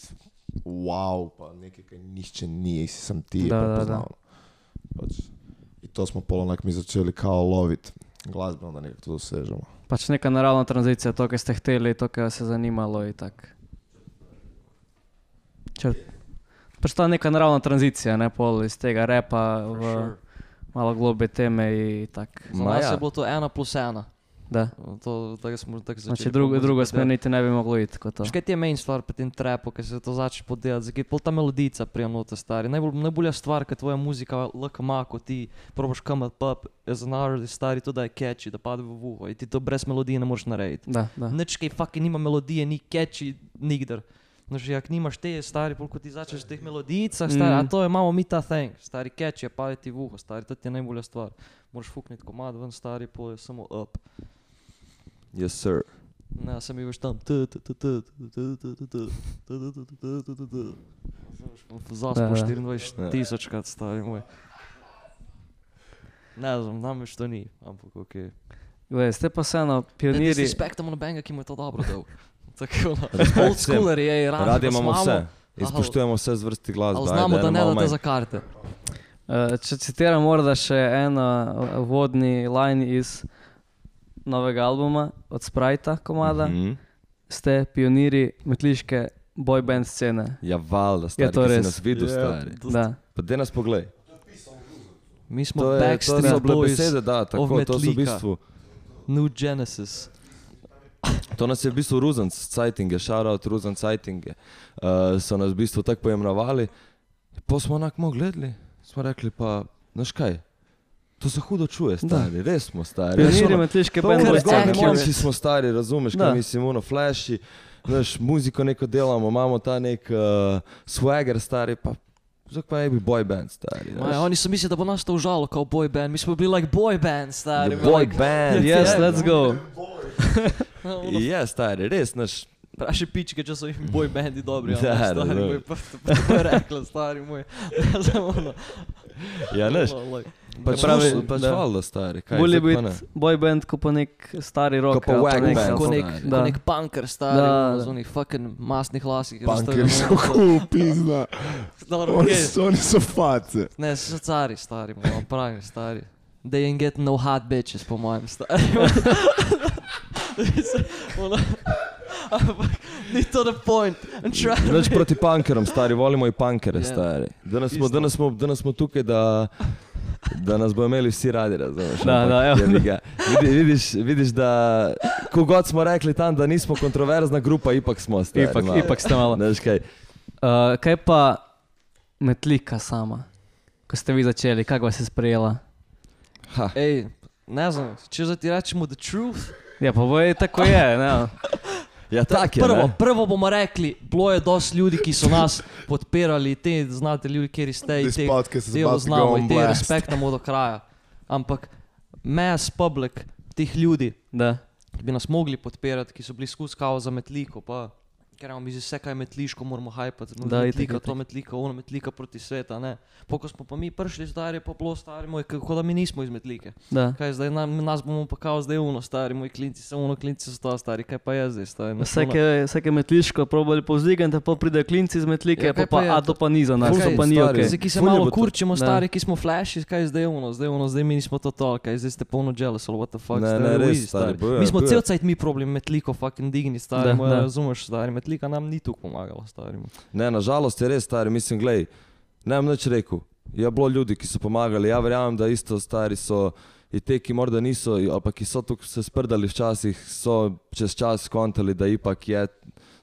wow, pa nekaj, kar nišče ni, si sem ti Da, da, da. prepoznal. Pač, in to smo polonak mi začeli kao loviti glasbeno, da nekako to dosežemo. Pač neka naravna tranzicija, to, kar ste hteli, to, kar vas je zanimalo in tako. Črt. Pač ta neka naravna tranzicija, ne pol iz tega repa v malo globe teme in tako. Za nas ja. je bilo to ena plus ena. Da. To, tako smo tako začeli. Znači drugo, drugo smer niti ne bi moglo iti kot to. Škaj ti je main stvar pri tem trapu, ki se to začne podelati, zakaj pol ta melodica prijemnota stari. Najbolj, najbolja stvar, ki tvoja muzika lahko ima, ko ti probaš kamat pop, artist stari, to da je catchy, da pade v uho in ti to brez melodije ne moreš narediti. Da, da. Nič kaj fucking nima melodije, ni catchy nikdar. No, že jak nimaš te, stari, koliko ti začneš teh melodijicah, stari, mm. a to imamo mi ta thing, stari catch je paliti v uho, stari, to ti je najbolja stvar. Moraš fukniti komad ven, stari, pol je samo up. Yes, sir. Ja, sem bil tam. Zaspo 24 tisočkrat, stari moj. Ne znam, nam več to ni, ampak ok. Glej, ste pa vseeno pionirji. Ne, spektam nobenega, ki mu je to dobro dal. Tako, no. Old vsem. schooleri, ej, radi, imamo vse. In spoštujemo vse zvrsti glasbe. Znamo, da ne date za karte. Uh, če citiram morda še ena uh, vodni line iz novega albuma od Sprite, komada, mm -hmm. Mhm. ste pionirji metliške boy band scene. Ja, valjda, stari, to ki si res? nas videl, Ja, stari. Da. Pa de nas poglej. Mi smo To, je, to so bile besede, da, tako, to so v bistvu. New Genesis. To nas je v bistvu Ruzenc Citinge, shoutout Ruzenc Citinge. Uh, so nas v bistvu tako pojemnovali. Pa smo onak mo gledali, smo rekli pa, znaš kaj, to se hudo čuje, stari, res smo stari. Zgornji scene. accurate. momci smo stari, razumeš, Da. kaj mislim, ono flashi, znaš, muziko neko delamo, imamo ta nek uh, swagger stari, pa zakaj pa ne bi boy band stari. Maj, veš. oni so mislili, da bo nas to užalo kao boy band. Mi smo bili like boy band, stari. Boy like, band. Yes, Ja. let's go. Je, stari, res, znaš, Praši pičke, če so jim boy bandi dobri. Da, ono, stari razumem. moj, pa pa to je rekla, stari moj. Ono. ja, like, pač pravi, pravi, pač da. valjda stari, kaj, Bolje pa biti boy band, kot pa nek stari rock. pa ali wag nek- band. Ko nek, ko Da. nek punker stari, Da, da. z onih fucking masnih lasih. Punkeri so cool. Dobro, Oni so, oni so face. Ne, so cari stari, malo pravi stari. They ain't getting no hot bitches, po mojem stari. Ono- Ampak, ni to the point. Be- proti punkerom, stari, volimo i punkere, Ja. stari. Danes smo, danes, smo, danes smo tukaj, da, da nas bodo imeli vsi radi, razumeš? Da, da, evo. jebi ga. Vidi, vidiš, vidiš, da ko god smo rekli tam, da nismo kontroverzna grupa, ipak smo stari. Ipak, malo. ipak ste malo. Znaš kaj, Uh, kaj pa metlika sama? Ko ste vi začeli, kako vas je sprejela? ha, Ej, ne znam, če zdaj ti rečemo the truth. Ja, pa boj, tako je. Ne? ja tak je, prvo, ne? prvo bomo rekli, bilo je dosti ljudi, ki so nas podpirali, te znate ljudi, kjer ste, te, podcast is te about to go znamo in te respektamo do kraja. Ampak mass public teh ljudi, Da. ki bi nas mogli podpirati, ki so bili skozi kao za metliko, pa ker imamo mi že vse, kaj je metliško, moramo hajpati, no, Da, itak, metlika, to metlika, ono metlika proti sveta, ne. Pa ko smo pa mi prišli zdaj, je pa bilo stari moj, kako da mi nismo iz metlike. da. Kaj zdaj, nam, nas bomo pa kao zdaj uno, stari moj klinci, samo uno klinci so to stari, kaj pa je zdaj, stari. Vse, ki je- je metliško, probali povzdigati, pa pride klinci iz metlike, Ja, pa, pa, je a to? pa ni za nas, Kaj, to pa ni stari, ok. Zdaj, ki se Ful je malo kurčimo, Da. stari, ki smo flashi, kaj je zdaj uno, zdaj uno, zdaj mi nismo to to, kaj zdaj ste polno jealous, what the fuck, Ne, stari, ne, res, easy, stari, bil je- Mi smo bil je. cel cajt mi problem metliko fucking digni, stari, Da, moj, da. razumeš, stari, metlika nam ni tu pomagala, stari. Ne, nažalost je res stari, mislim, glej, ne bom nič rekel. Je bilo ljudi, ki so pomagali, ja verjamem, da isto stari so in te, ki morda niso, ali pa ki so tukaj se sprdali včasih, so čez čas skontali, da ipak je,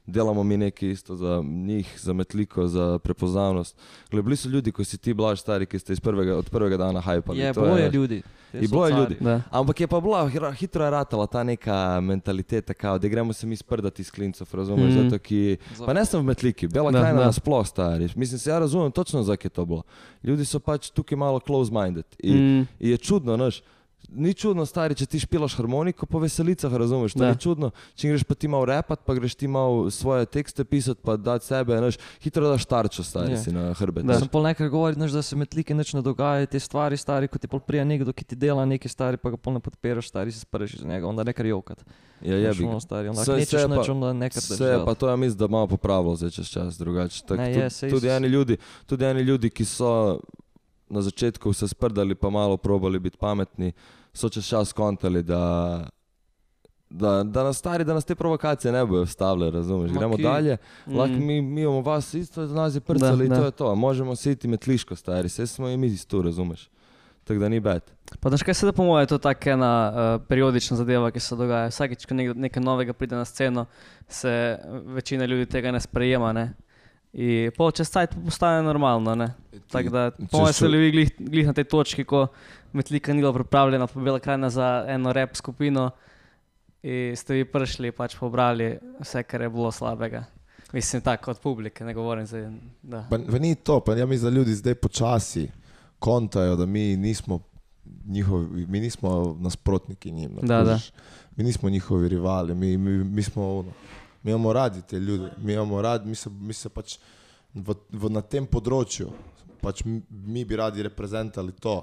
delamo mi nekaj isto za njih, za metliko, za prepoznavnost. Glej, bili so ljudi, ko si ti blaž stari, ki ste iz prvega, od prvega dana hajpali. Je, to bilo je ljudi. so bilo je ljudi. Da. Ampak je pa bila hitro je ratala ta neka mentaliteta, kao, da gremo se mi sprdati s klincov, razumeš, mm. zato ki... Pa ne sem v Metliki, Bela Da, krajina nasploh stari. Mislim, se ja razumem točno, zakaj je to bilo. Ljudi so pač tukaj malo close-minded. In, Mm, in je čudno, znaš. Ni čudno, stari, če ti špilaš harmoniko po veselicah, razumeš? To Da. ni čudno. Če greš pa ti malo repat, pa greš ti malo svoje tekste pisati, pa dati sebe, znaš, hitro daš tarčo, stari Je. si na hrbet. Da. Sem pol nekaj govoril, znaš, da se metlike nič ne dogaja, te stvari stari, ko ti pol prija nekdo, ki ti dela nekaj stari, pa ga pol ne podpiraš, stari si sprši z njega, onda nekaj jokat. Ja, stari, onda Se- je nič, pa- Se je pa to ja mislim, da malo popravilo zdaj čez čas drugače. Tak, Ne, tudi, je, tudi, eni ljudi, tudi eni ljudi, ki so na začetku se sprdali, pa malo probali biti pametni, so čez čas skontali, da, da, da nas stari, da nas te provokacije ne bojo stavile, razumeš? Gremo ki- dalje, mm. lahko mi, mi imamo vas isto, da nas je prcali in Da, to da. je to. Možemo se iti metliško, stari, vse smo i mi iz tu, razumeš? Tako da ni bed. Pa znaš, kaj se da po mojem, to je tako ena uh, periodična zadeva, ki se dogaja. Vsakič, ko nekdo, nekaj novega pride na sceno, se večina ljudi tega ne sprejema. Ne? In pol čez cajt pa postane normalno. Ne? Tako da, po mojem, so- so bili glih, glih na tej točki, ko Metlika ni bila pripravljena, pa bila krajna za eno rep skupino in ste vi prišli, pač pobrali vse, kar je bilo slabega. Mislim, tako od publike, ne govorim zdaj. da. Pa, ni to, pa ja mislim, da ljudi zdaj počasi kontajo, da mi nismo njihovi, mi nismo nasprotniki njim. Da, da. Mi nismo njihovi rivali, mi, mi, mi smo ono, mi imamo radi te ljudi, mi imamo radi, mi se, mi se pač v, v, na tem področju, pač mi, mi bi radi reprezentali to.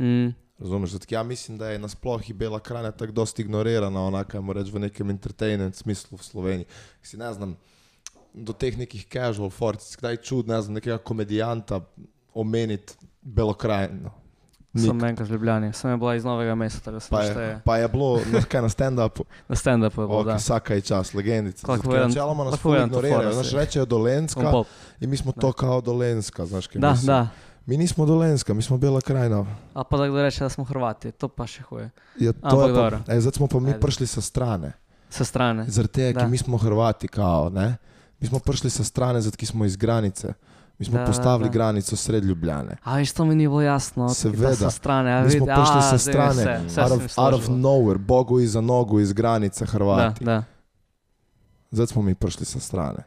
Mm, Razumeš, zato ja mislim, da je nasploh i Bela krajina tako dosta ignorirana, onaka, reći, v nekem entertainment smislu v Sloveniji. Si ne znam, do teh nekih casual forc, kdaj čud, ne znam, nekega komedijanta omeniti Belo krajino. Sem enkrat v Ljubljani, sem je bila iz novega mesta, da Pa je, pa je bilo na, kaj, na stand-upu, Na stand-upu je bilo, okay, da. vsaka je čas, legendica. Načeloma nas lahko ful povedam to ignorirajo, znaš, rečejo Dolenska in mi smo to kao Dolenska, znaš, kaj Da, mislim. da. Mi nismo Dolenska, mi smo Bela krajina. A pa da kdo reče, da smo Hrvati, to pa še huje. Ja, to Ampak je pa, dobro. e, zdaj smo pa mi Ajde. prišli sa strane. Sa strane. Zaradi tega, Da. ker mi smo Hrvati, kao, ne? Mi smo prišli sa strane, zato smo iz granice. Mi smo Da, da, postavili da. granico sred Ljubljane. A veš, to mi ni bilo jasno. Seveda. Strane, a Mi smo prišli sa strane, Vse, vse out se of, out of nowhere, Bogu iza nogu iz granice Da, Hrvati. da. Zdaj smo mi prišli sa strane.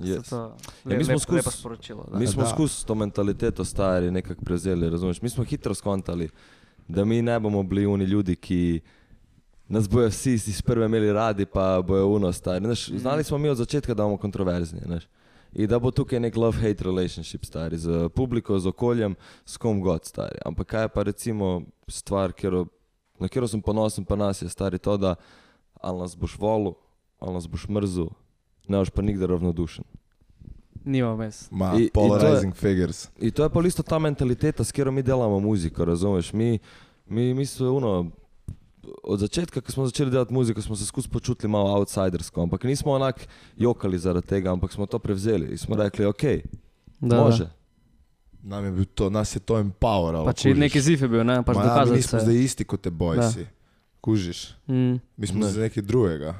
Yes. To, Ja, mi smo skozi- lepo sporočilo. Da. Mi smo Da. skozi to mentaliteto stari nekako prevzeli, razumeš? Mi smo hitro skontali, da mi ne bomo bili oni ljudi, ki nas bojo vsi iz prve imeli radi, pa bojo uno stari. Znaš, znali smo mi od začetka, da bomo kontroverzni. Znaš? In da bo tukaj nek love-hate relationship stari, z publiko, z okoljem, s kom god stari. Ampak kaj je pa recimo stvar, kjero, na katero sem ponosen pa nas je stari to, da ali nas boš volil, ali nas boš mrzil, ne boš pa nikdar ravnodušen. Nima vmes. Ma, I- i to je- polarizing figures. I to je pa isto ta mentaliteta, s katero mi delamo muziko, razumeš? Mi, mi, mi smo ono, od začetka, ko smo začeli delati muziko, smo se skozi počutili malo outsidersko, ampak nismo onak jokali zaradi tega, ampak smo to prevzeli in smo rekli, ok, Da, može. Da. Nam je bil to, nas je to empoweralo. Pač neki zif je bil, ne? Pač Ma, ja, mi dokazati nismo se. zdaj isti kot te Da. bojsi. Kužiš. Mm. Mi smo Ne. zdaj nekaj drugega.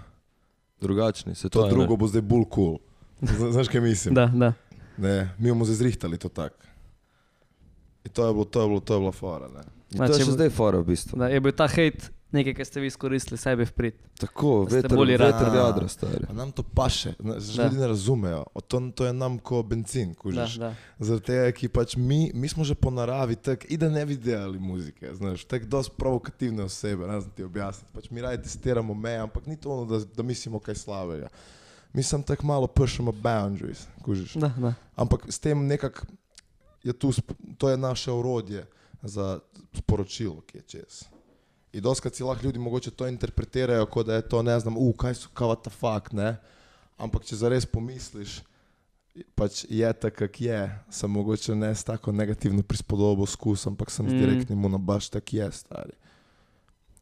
Drugačni se to, To je, ne. drugo bo zdaj bolj cool. Zna- Znaš, kaj mislim? Da, da. Ne, mi bomo zdaj zrihtali to tako. In to je bilo, to je bilo, to je bila fora. Ne. In to je Znači, še zdaj fora v bistvu. da. Je bil ta hate nekaj, kar ste vi izkoristili sebi v prid. Tako, veter, bolj veter v jadra, stari. A nam to paše, ljudi ne razumejo. O, To, to je nam kot benzin, Da, kužiš. Zaradi tega, ki pač mi, mi smo že po naravi tako, i da ne bi delali muzike, znaš, tako dosti provokativne osebe, ne znam ti objasniti. Pač mi raje testiramo meje, ampak ni to ono, da, da mislimo kaj slabega. Mi sem tako malo pushamo boundaries, kužiš. da, da. Ampak s tem nekako je tu, to je naše orodje za sporočilo, ki je čez. In doskrat si lahko ljudi mogoče to interpretirajo, kot da je to, ne znam, uh, kaj so kava ta fakt, ne. Ampak če zares pomisliš, pač je tako, kak je, sem mogoče ne s tako negativno prispodobo skus, ampak sem z Mm. direktnim mu na baš tak je, stari.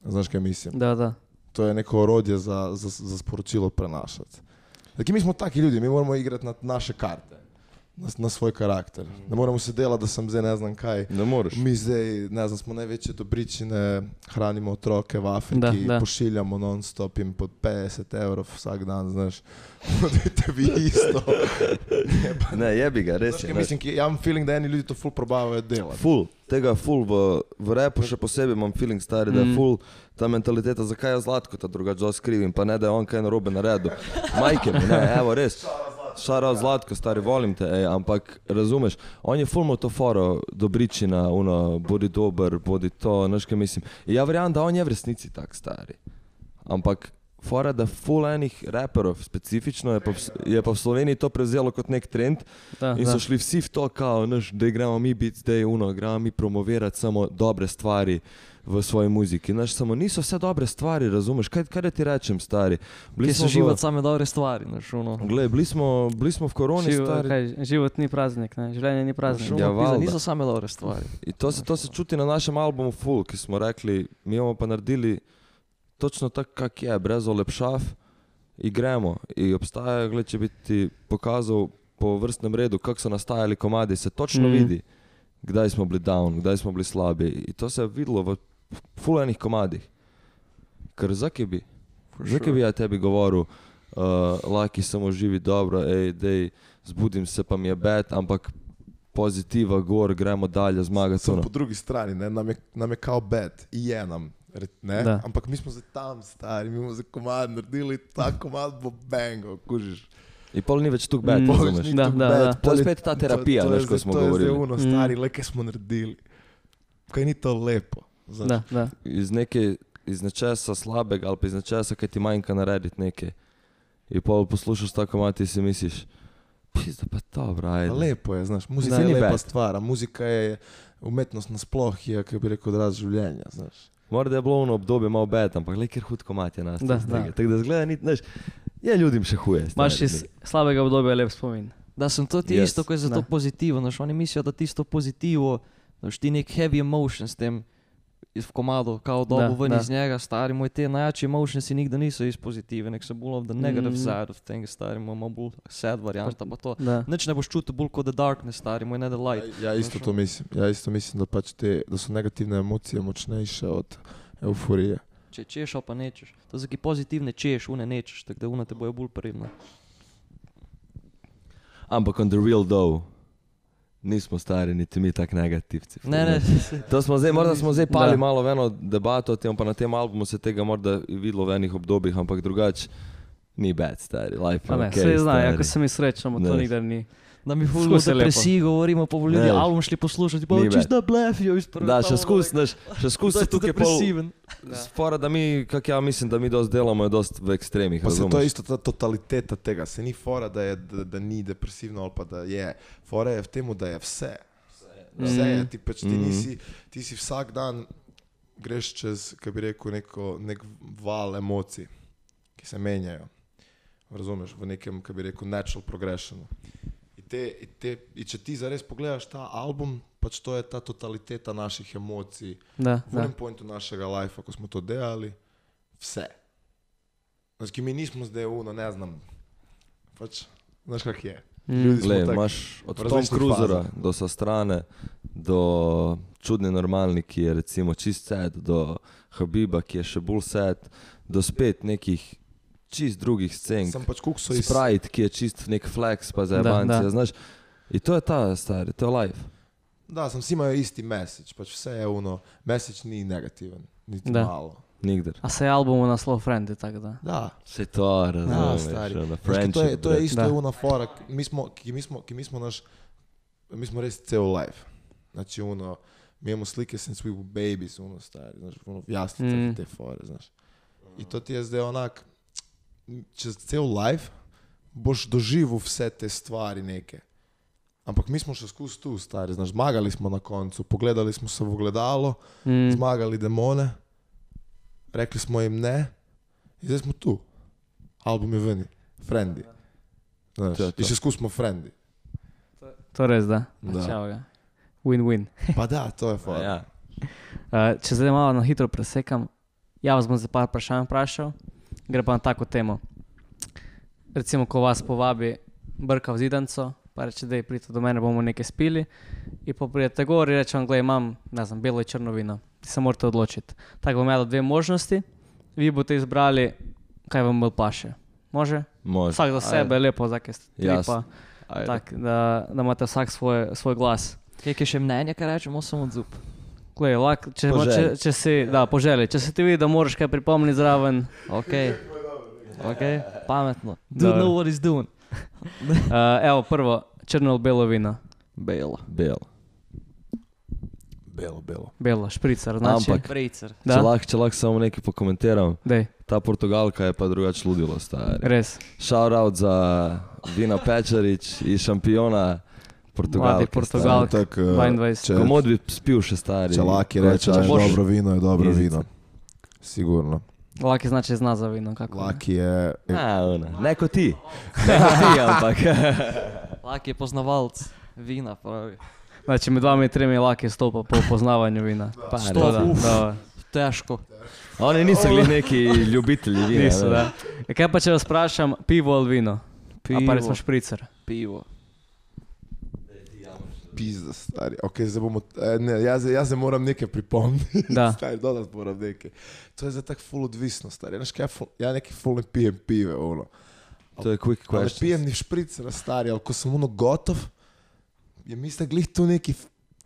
Znaš, kaj mislim? da, da. To je neko orodje za, za, za sporočilo prenašati. Dakle, mi smo taki ljudi, mi moramo igrati na naše karte, na, na svoj karakter. Ne moramo se delati, da sem zdaj ne znam kaj. Ne moreš. Mi zdaj, ne znam, smo največje dobričine, hranimo otroke v Afriki, Da, da, da. pošiljamo non-stop in po 50 evrov vsak dan, znaš. Odite vi isto. Ne, jebi ga, res Znaš, je. ne. mislim, ki, ja imam feeling, da eni ljudi to ful probavajo delati. Ful, tega ful v, v repu še posebej imam feeling stari, da je Mm. ful ta mentaliteta, zakaj je zlatko ta drugače skrivim, pa ne da je on kaj narobe naredil. Majke mi, ne, evo res. Šara zlatko, stari, volim te, ej, ampak razumeš, on je ful imel to foro, dobričina, uno, bodi dober, bodi to, znaš kaj mislim. In ja verjamem, da on je v resnici tak stari. Ampak fora, da ful enih raperov specifično je pa, v, je pa v Sloveniji to prevzelo kot nek trend, da, In da. so šli vsi v to, kao, naš, da gremo mi biti zdaj uno, gremo mi promovirati samo dobre stvari v svoji muziki. Naš, samo niso vse dobre stvari, razumeš? Kaj, kaj ti rečem, stari? So v- živeti same dobre stvari, znaš, ono. Glej, bili smo, bili smo v koroni, Živ, stari. kaj, život ni praznik, ne? življenje ni praznik. Ja, valjda. niso same dobre stvari. In to se, to se čuti na našem albumu Full, ki smo rekli, mi bomo pa naredili točno tako, kak je, brez olepšav in gremo. In obstaja, gled, če bi ti pokazal po vrstnem redu, kako so nastajali komadi, se točno mm. vidi, kdaj smo bili down, kdaj smo bili slabi. In to se je videlo v fulejnih komadih. Ker zakaj bi? Zakaj bi ja tebi govoril, uh, laki samo živi dobro, ej, dej, zbudim se pa mi je bed, ampak pozitiva, gor, gremo dalje, zmagati. Samo ono. po drugi strani, ne, nam, je, nam je kao bed, i je nam. Ampak mi smo zdaj tam stari, mi bomo za komad naredili, ta komad bo bango, kužiš. In pol ni več tukaj bed, Mm. Razumeš? Da, tu da, da. To je spet ta terapija, veš, ko smo to je govorili. Uno, Mm. stari, le kaj smo naredili. Kaj ni to lepo. Znaš. Da, da. Iz, neke, iz nečesa slabega ali pa iz nečesa, kaj ti manjka narediti nekaj. In pol poslušaš tako mati in si misliš, Pizda pa to, braj. Lepo je, znaš, muzika Da, je lepa bad. stvar, a muzika je umetnost nasploh, je, kako bi rekel, odraz življenja, znaš. Morda je bilo ono obdobje malo bed, ampak le kjer hud komat je nas. Da, Da. Tako da zgleda, ni, znaš, je ljudim še huje. Imaš iz slabega obdobja lep spomin. Da sem to ti Yes. isto, ko je za to Da. pozitivo. Znaš, oni mislijo, da tisto pozitivo, znaš, ti nek heavy emotion s tem v komadu, kao dobo Da, ven da. iz njega, stari moj, te najjači emotionsi nikdar niso iz pozitive, nek so bolj of the negative Mm. side of things, stari moj, bolj sad varianta, pa to. Da. Nič ne boš čutil bolj kot the darkness, stari moj, ne the light. Ja, isto to mislim. Ja, isto mislim, da, pač te, da so negativne emocije močnejše od euforije. Če češ, pa nečeš. To so ki pozitivne češ, une nečeš, tako da une te bojo bolj pridne. Ampak on the real dough. Nismo stari, niti mi tak negativci. Ne, ne, To smo zdaj, morda smo zdaj pali Da. malo v eno debato o tem, pa na tem albumu se tega morda videlo v enih obdobjih, ampak drugače ni bad, stari. Life je ne, okay, vse znajo, stari. ako se mi srečamo, to nikdar ni. Da mi ful Skus je o lepo. depresiji govorimo, pa bodo ljudje Ne. album šli poslušati, pa čist da blefijo iz prvega. Da, še skus, znaš, še skus se tukaj pol. depresiven. Spora, da mi, kak ja mislim, da mi dosti delamo, je dosti v ekstremih. Pa se to je isto ta totaliteta tega, se ni fora, da, je, da, da ni depresivno ali pa da je. Fora je v tem, da je vse. Vse je, ti, pač, ti, Mhm. nisi, ti si vsak dan greš čez, kako bi rekel, neko, nek val emocij, ki se menjajo. Razumeš, v nekem, kako bi rekel, natural progressionu. Te, in te, če ti zares pogledaš ta album, pač to je ta totaliteta naših emocij, Da, v enem pointu našega lajfa, ko smo to delali, vse. Znači, mi nismo zdaj uno, ne znam. Pač, znaš, kak je. Mm. Glej, tak- imaš od Tom Cruisera do Sastrane, do čudne normalni, ki je recimo čist sad, do Habiba, ki je še bolj sad, do spet nekih čist drugih scen. Sem pač kukso iz... Sprite, ki je čist nek flex, pa za da. znaš. In to je ta stari, to je life. Da, sem si imel isti message, pač vse je uno, message ni negativen, niti Da. malo. Nikdar. A se je album naslov Friend, tako da. Da, Vse to razumeš, stari. ono, to, je, to je isto una fora, ki mi smo, ki mi smo, ki mi smo naš, mi smo res cel life. Znači, uno, mi imamo slike since we were babies, uno stari, znaš, jaslicah Mm. mm. te fore, znaš. I to ti je zdaj onak, čez cel life boš doživel vse te stvari neke. Ampak mi smo še skozi tu, stari, znaš, zmagali smo na koncu, pogledali smo se v ogledalo, Mm. zmagali demone, rekli smo jim ne, in zdaj smo tu. Album je veni, frendi. Znaš, To to. in še skozi smo frendi. To res, da. Da. Ga. Win-win. Pa da, to je fajn. Ja. Uh, če zdaj malo na hitro presekam, ja vas bom za par vprašanj vprašal, gre pa na tako temo. Recimo, ko vas povabi brka v zidanco, pa reče, da je pridite do mene, bomo nekaj spili. In pa pridete gor in reče vam, gledaj, imam, ne znam, belo in črno vino, ti se morate odločiti. Tako bom imel dve možnosti, vi boste izbrali, kaj vam bolj paše. Može? Može. Vsak za sebe, lepo, zakaj ste tri, Jasno. pa Ajde. tak, da, da imate vsak svoj, svoj glas. Kaj je še mnenje, kaj rečemo, samo odzub. Glej, lak, če, mo- če, če si, da, po želji, če se ti vidi, da moraš kaj pripomniti zraven, Ok, ok, pametno. Dude know what he's doing. uh, evo, prvo, črno ali belo vino, Bela. Bel. Belo, belo. belo, špricer, znači. Ampak-. Če da, lahko če lahko samo nekaj pokomentiram, dej, ta Portugalka je pa drugače ludilo, stari. res, Shout out za Vina Pečarič in šampiona Portugalke. Mladi Portugal. Stari, tak, eh, 22. če- Komod bi spil še stari. Če laki reče, če da je boš- dobro vino, je dobro Izice. vino. Sigurno. laki znači zna za vino, kako. ne. Laki je, A, ona. Ne kot ti. Ne kot ti, ampak. Lak je poznavalc vina, pravi. Znači, med vami tremi laki stopa po poznavanju vina. Pa, Sto, To da, uf. da, Težko. Oni niso bili neki ljubitelji vina. niso, ne. da. E, Kaj pa če vas vprašam, pivo ali vino? Pivo. A pa recimo špricer. Pivo. Pizda, stari. Okay, zdaj bomo, eh, ne, jaz, jaz zdaj moram nekaj pripomniti. Da. stari, dodat moram nekaj. To je zdaj tako full odvisno, stari. Znaš kaj, ful, ja neki full ne pijem pive, ono. To je quick Ali ne question. pijem ni špricera, stari, ali ko sem ono gotov, je mislim, glih tu neki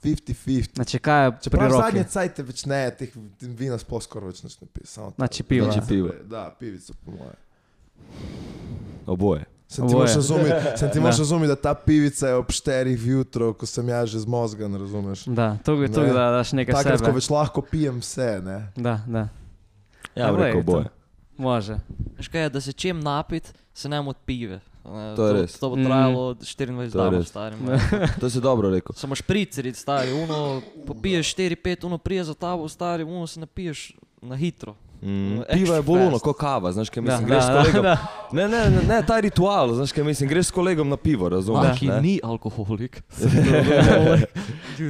50-50. Znači, kaj je pri Čeprav roki? zadnje cajte več ne, teh vina sploh skoraj več ne pijem. Znači, pivo. Znači, pivo. Da, pivico po moje. Oboje. Sem ti moraš razumeti, sem ti Da. moraš razumeti, da ta pivica je ob šterih jutro, ko sem jaz že zmozgan, razumeš? Da, to je to, Ne. da daš nekaj Takrat, sebe. ko več lahko pijem vse, ne? Da, da, Ja, rekel to- oboje. može. Veš kaj je, da se čem napit, se nam od pive. Ne, To je res. To bo Mm. trajalo 24 To je dni, res. stari. To si dobro rekel. Samo špriceri, stari, uno, popiješ 4-5, uno prije za tabo, stari, uno se napiješ na hitro. Mm, pivo je bolj ono, kot kava, znaš, kaj mislim, Da, greš da, s kolegom. da. Ne, ne, ne, ne, ta ritual, znaš, kaj mislim, greš s kolegom na pivo, razumeš? ki ni alkoholik.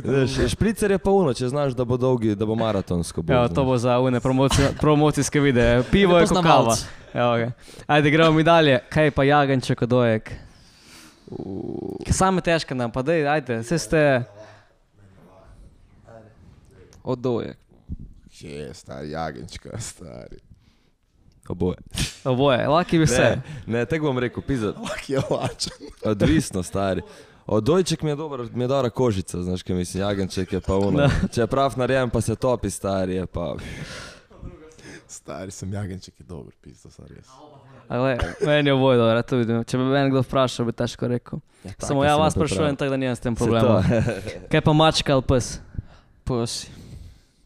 Veš, Špricer je pa uno, če znaš, da bo dolgi, da bo maratonsko. Bo, Evo, to bo za une promoci- promocijske videe. Pivo je kot kava. Evo ga. Ajde, gremo mi dalje. Kaj pa jaganček od dojek? Same težke nam, pa dej, ajde, vse ste. Odojek. Je, stari jagenčka, stari. Oboje. Oboje, laki bi vse. Ne, ne, tako bom rekel, pizza. Lak je lačen. Odvisno, stari. Od dojček mi je dober, mi je dobra kožica, znaš, kaj mislim, jagenček je pa uno. Da. Če je prav narejen, pa se topi, stari je pa. Stari sem jagenček je dober, pisa, sad res. Ale, meni je oboje dobro, to vidim. Če bi me kdo vprašal, bi težko rekel. Samo ja vas sprašujem, tako da nimam s tem problema. Kaj pa mačka ali pes? Pussy.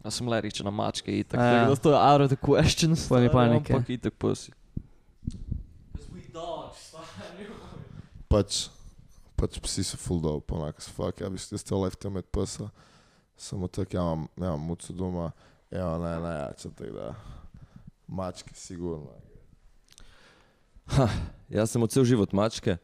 Jaz sem leričen na mačke itak. A ja. Tako da to je out of the question. Pol ni stari, panike. Ampak itak pussy. Pač, pač psi so full dope, onako so fuck, ja bi jaz te lefte med psa. Samo tako, ja imam, ja imam mucu doma, ja ne, ne, ja, če tako da. Mačke, sigurno. Jaz sem cel život mačke,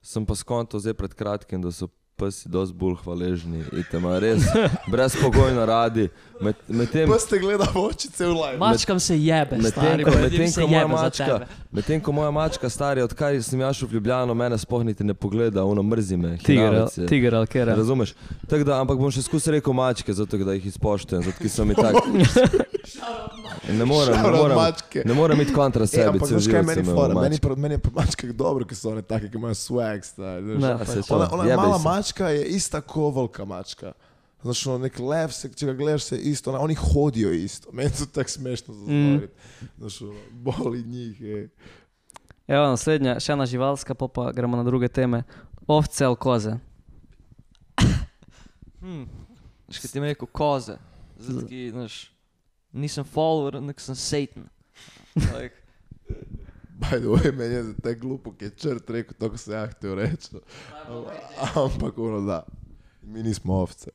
sem pa skonto zdaj pred kratkim, da so psi dosti bolj hvaležni in te imajo res brezpogojno radi. Med, med tem, Pa ste gledali v oči cel live. Mačkam se jebe, medtem stari. ko- medtem se ko moja mačka- tebe. Medtem ko moja mačka stara, odkar sem jaz šel v Ljubljano, mene sploh niti ne pogleda, ono mrzi me. Tiger, je. tiger ali kera. Razumeš? Tako da, ampak bom še skozi rekel mačke, zato da jih izpoštujem, zato ker so mi tako. Ne morem, ne morem, ne morem biti kontra E, sebi, ampak cel veš kaj meni fora? Meni, meni je pa mačke dobro, ker so one take, ki imajo swag, stari. Da, Ja, Ona, ona jebej mala se. Mačka je ista kot velika mačka. Znaš, ono, nek lev, se, če ga gledaš, se isto, ona, oni hodijo isto. Meni to tako smešno za Mm. Znaš, ono, boli njih. Je. Evo, naslednja, še ena živalska, pa, pa gremo na druge teme. Ovce ali koze? Hm. Veš, kaj ti mi rekel, koze. Zato, ki, znaš, nisem follower, nek sem Satan. Like, By the way, meni je za te glupo, ki je črt rekel to, ko se ja htio reči. Ampak ono da. Mi nismo ovce.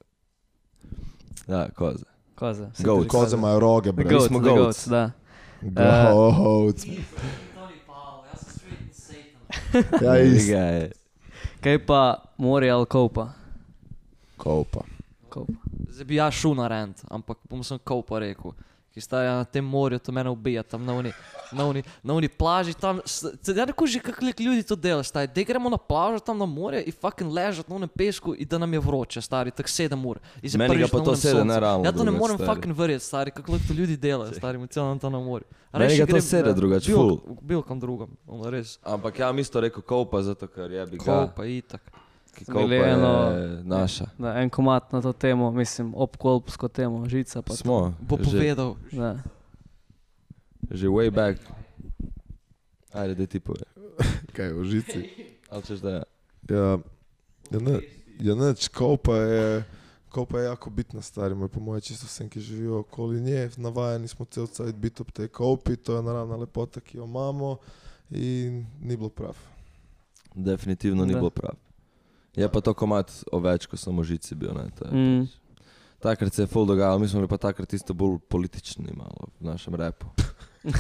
Ja, koze. Koze. Goat. Koze imajo roge, bre. Goat, smo the goats. goats, da. Goats. Ja, isto. Kaj pa morje ali kopa? Kopa. Kopa. zdaj bi jaz šel na rent, ampak bom sem kaupa rekel. Ki sta na tem morju, to mene ubija, tam na uni, na uni, na uni plaži, tam, ja ne kuži, kako ljudi to delajo, stari, da gremo na plažo tam na morje in fucking ležati na unem pesku in da nam je vroče, stari, tako sedem ur. Meni ga pa to onem sede soncu. nerealno Ja to ne morem stari. fucking verjeti, stari, kako to ljudi delajo, stari, mu celo tam na morju. A Meni ga to grem, sede ja, drugače, bil-. Bil kam drugam, ono res. Ampak ja, mi to rekel kopa, zato ker je bi ga. Kaupa, itak. Ki je eno- naša. Da, en komat na to temo, mislim, obkolpsko temo, žica pa. Smo. Bo že- povedal. Da. Že way back. Ajde, da ti pove. Kaj, v žici. Ali češ da je? Ja, ja, ne, ja neč, kopa je, kopa je jako bitna stvar, moj po moje čisto vsem, ki živijo okoli nje, navajeni smo cel cajt biti ob tej kopi, to je naravna lepota, ki jo imamo in ni bilo prav. Definitivno ni Da. bilo prav. Je pa to komat o več, ko sem v žici bil. Ne, to je Mm. Takrat se je full dogajalo, mi smo bili pa takrat isto bolj politični malo v našem repu.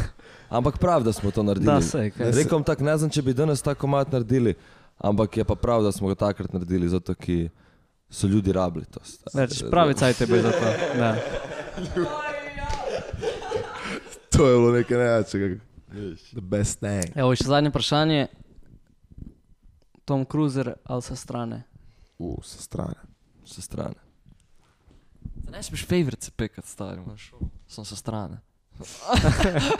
Ampak prav, da smo to naredili. Da, sej, kaj. Rekom tako, ne znam, če bi danes ta komat naredili, ampak je pa prav, da smo ga takrat naredili, zato ker so ljudi rabili to. Več, pravi cajt je bil za to. Da. To je bilo nekaj najjačega. The best thing. Evo, še zadnje vprašanje. Tom Cruiser ali sa strane? U, sa strane. Sa strane. Da ne smeš favorice pekat, stari, imaš. Sem sa strane.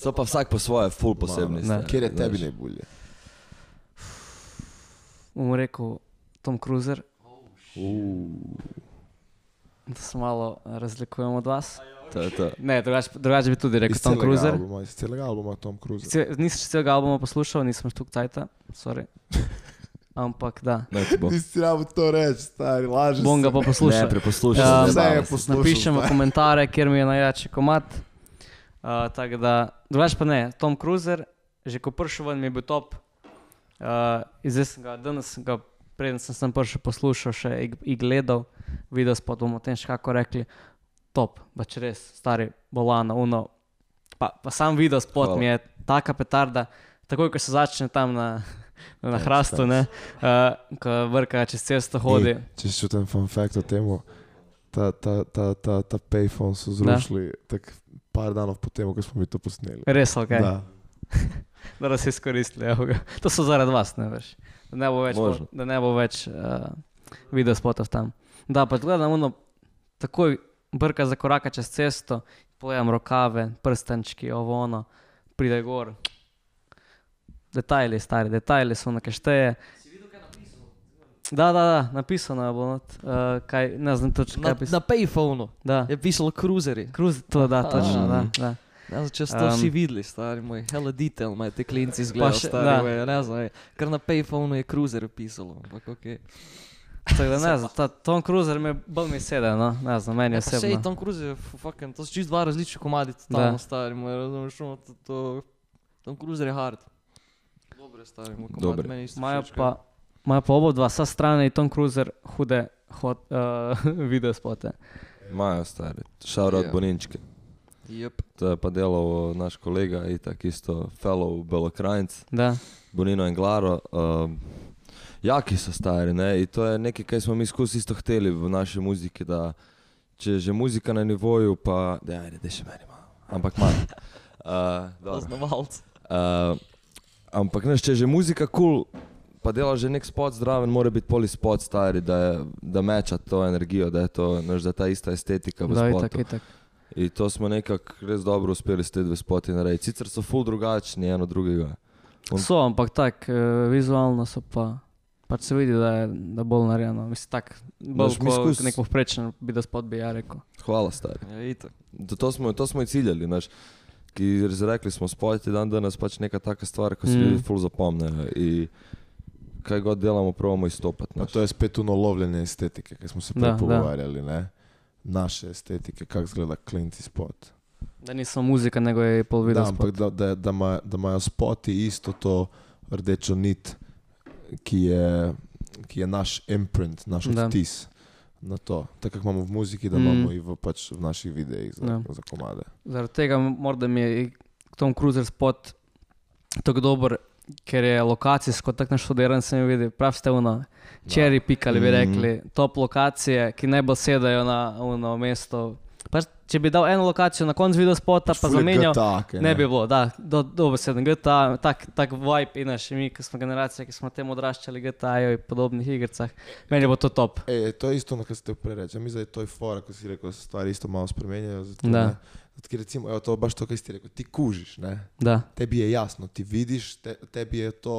So pa vsak po svoje, full posebni. Ne. Kjer je tebi znaš. najbolje? Bom rekel Tom Cruiser. Da se malo razlikujemo od vas. To je to. Ne, drugače drugač bi tudi rekel Tom Cruiser. albuma, iz celega albuma Tom Cruise. Ce- Nisem celega albuma poslušal, nisem štuk cajta, sorry. Ampak da, Ne. Nisi rabo to reči, stari, lažeš. bom ga pa Ne, poslušal. preposlušaj. Ja, se, vse je poslušal. Napišem v zdaj. komentare, kjer mi je najjači komat. Uh, tako da, drugače pa ne, Tom Cruiser, že ko prišel ven, mi je bil top. Uh, zdaj sem ga, danes sem ga, preden sem sem prišel poslušal, še in, gledal, videl spod bomo o tem še kako rekli, top, pač res, stari bolano, uno. Pa, pa sam videl Hvala. mi je taka petarda, takoj ko se začne tam na, na Thanks, hrastu, ne, uh, ko vrka čez cesto hodi. Ej, Če si čutim fun fact o tem, ta, ta, ta, ta, ta payphone so zrušili tako par danov potem, ko smo mi to posneli. Res, ok. Da. da nas izkoristili. evo ga. To so zaradi vas, ne veš. Da ne bo več, Možno. da ne bo več uh, video spotov tam. Da, pa gledam, ono, takoj brka za koraka čez cesto, pojam rokave, prstančki, ovo ono, pride gor. Detajli, stari, detajli so na kešteje. Da, da, da, napisano je bilo, not, uh, kaj, ne znam točno, Na, kaj pisano. na payphonu Da, je pisalo cruiserji. Cruise, to da, točno, da, da. Znam, če ste Um, vsi videli, stari moj, hella detail, imajo te klinci izgledajo, stari moj, ne znam, kar na payphonu je cruiser pisalo, ampak ok. Tako da ne znam, ta Tom Cruiser mi je bolj mi sede, no, ne znam, meni Ja, pa sej. Tom Cruise je fu- fucking, to so čisto dva različna komadi, Da. totalno stari moj, razumeš, ono, to, to, Tom Cruise je hard. Dobre stari moj komad, Dobre. meni isto všeč, pa, imajo pa oba dva, sa strane in Tom Cruiser hude hot, uh, video spote. Imajo stari, šarat Ja. Boninčke. Jep. To je pa delal naš kolega, itak isto fellow Belokrajnc, Da, Bonino in Glaro. Um, jaki so stari, ne? In to je nekaj, kar smo mi skozi isto hteli v naši muziki, da če je že muzika na nivoju, pa da ajde, da še meni malo. Ampak malo. Uh. Poznavalc. Uh, ampak neš, če je že muzika kul, cool, pa dela že nek spot zdraven, mora biti poli spot stari, da, je, da meča to energijo, da je to, neš, da je ta ista estetika v da, spotu. itak, itak. In to smo nekako res dobro uspeli s te dve spoti narediti. Sicer so ful drugačni eno drugega. On- So, ampak tako, uh, vizualno so pa, pač se vidi, da je da bolj narejeno. Mislim, tako, bolj Veš, mi kot skozi- nek povprečen video spot bi ja rekel. Hvala, stari. Ja, itak. To, to, smo, to smo i ciljali, znaš. Ki rekli smo, spojiti dan danes pač neka taka stvar, ko se Mm. ljudi ful zapomnejo. I kaj god delamo, probamo izstopati. Pa znaš. to je spet uno lovljenje estetike, ki smo se Da, prej da. pogovarjali, ne? Naše estetike, kako izgleda klinci spot. Da ni samo muzika, nego je pol video Da, ampak spot. da, da, da, ima, da imajo spoti isto to rdečo nit, ki je, ki je naš imprint, naš Da. odtis na to. Tako kot imamo v muziki, da Mm. imamo i v, pač, v naših videih za, Ja. za komade. Zaradi tega morda mi je Tom Cruiser spot tako dober, ker je lokacijsko tako naštudiran, se mi vidi, prav ste uno, cherry pikali bi Mhm. rekli, top lokacije, ki najbolj sedajo na uno mesto. Pač, če bi dal eno lokacijo na koncu video spota, pa zamenjal, GTA, kaj ne bi bilo, da, do, dobesedno GTA, tak, tak vibe in naši mi, ki smo generacija, ki smo tem odraščali GTA-ju in podobnih igricah, meni bo to top. Ej, to je isto, ono, kar ste prej rekli. Mi zdaj to je fora, ko si rekel, stvari isto malo spremenjajo. Zato, Da. ne. Ker recimo, evo, to je baš to, kar si rekel. Ti kužiš, ne? Da, Tebi je jasno, ti vidiš, te, tebi je to,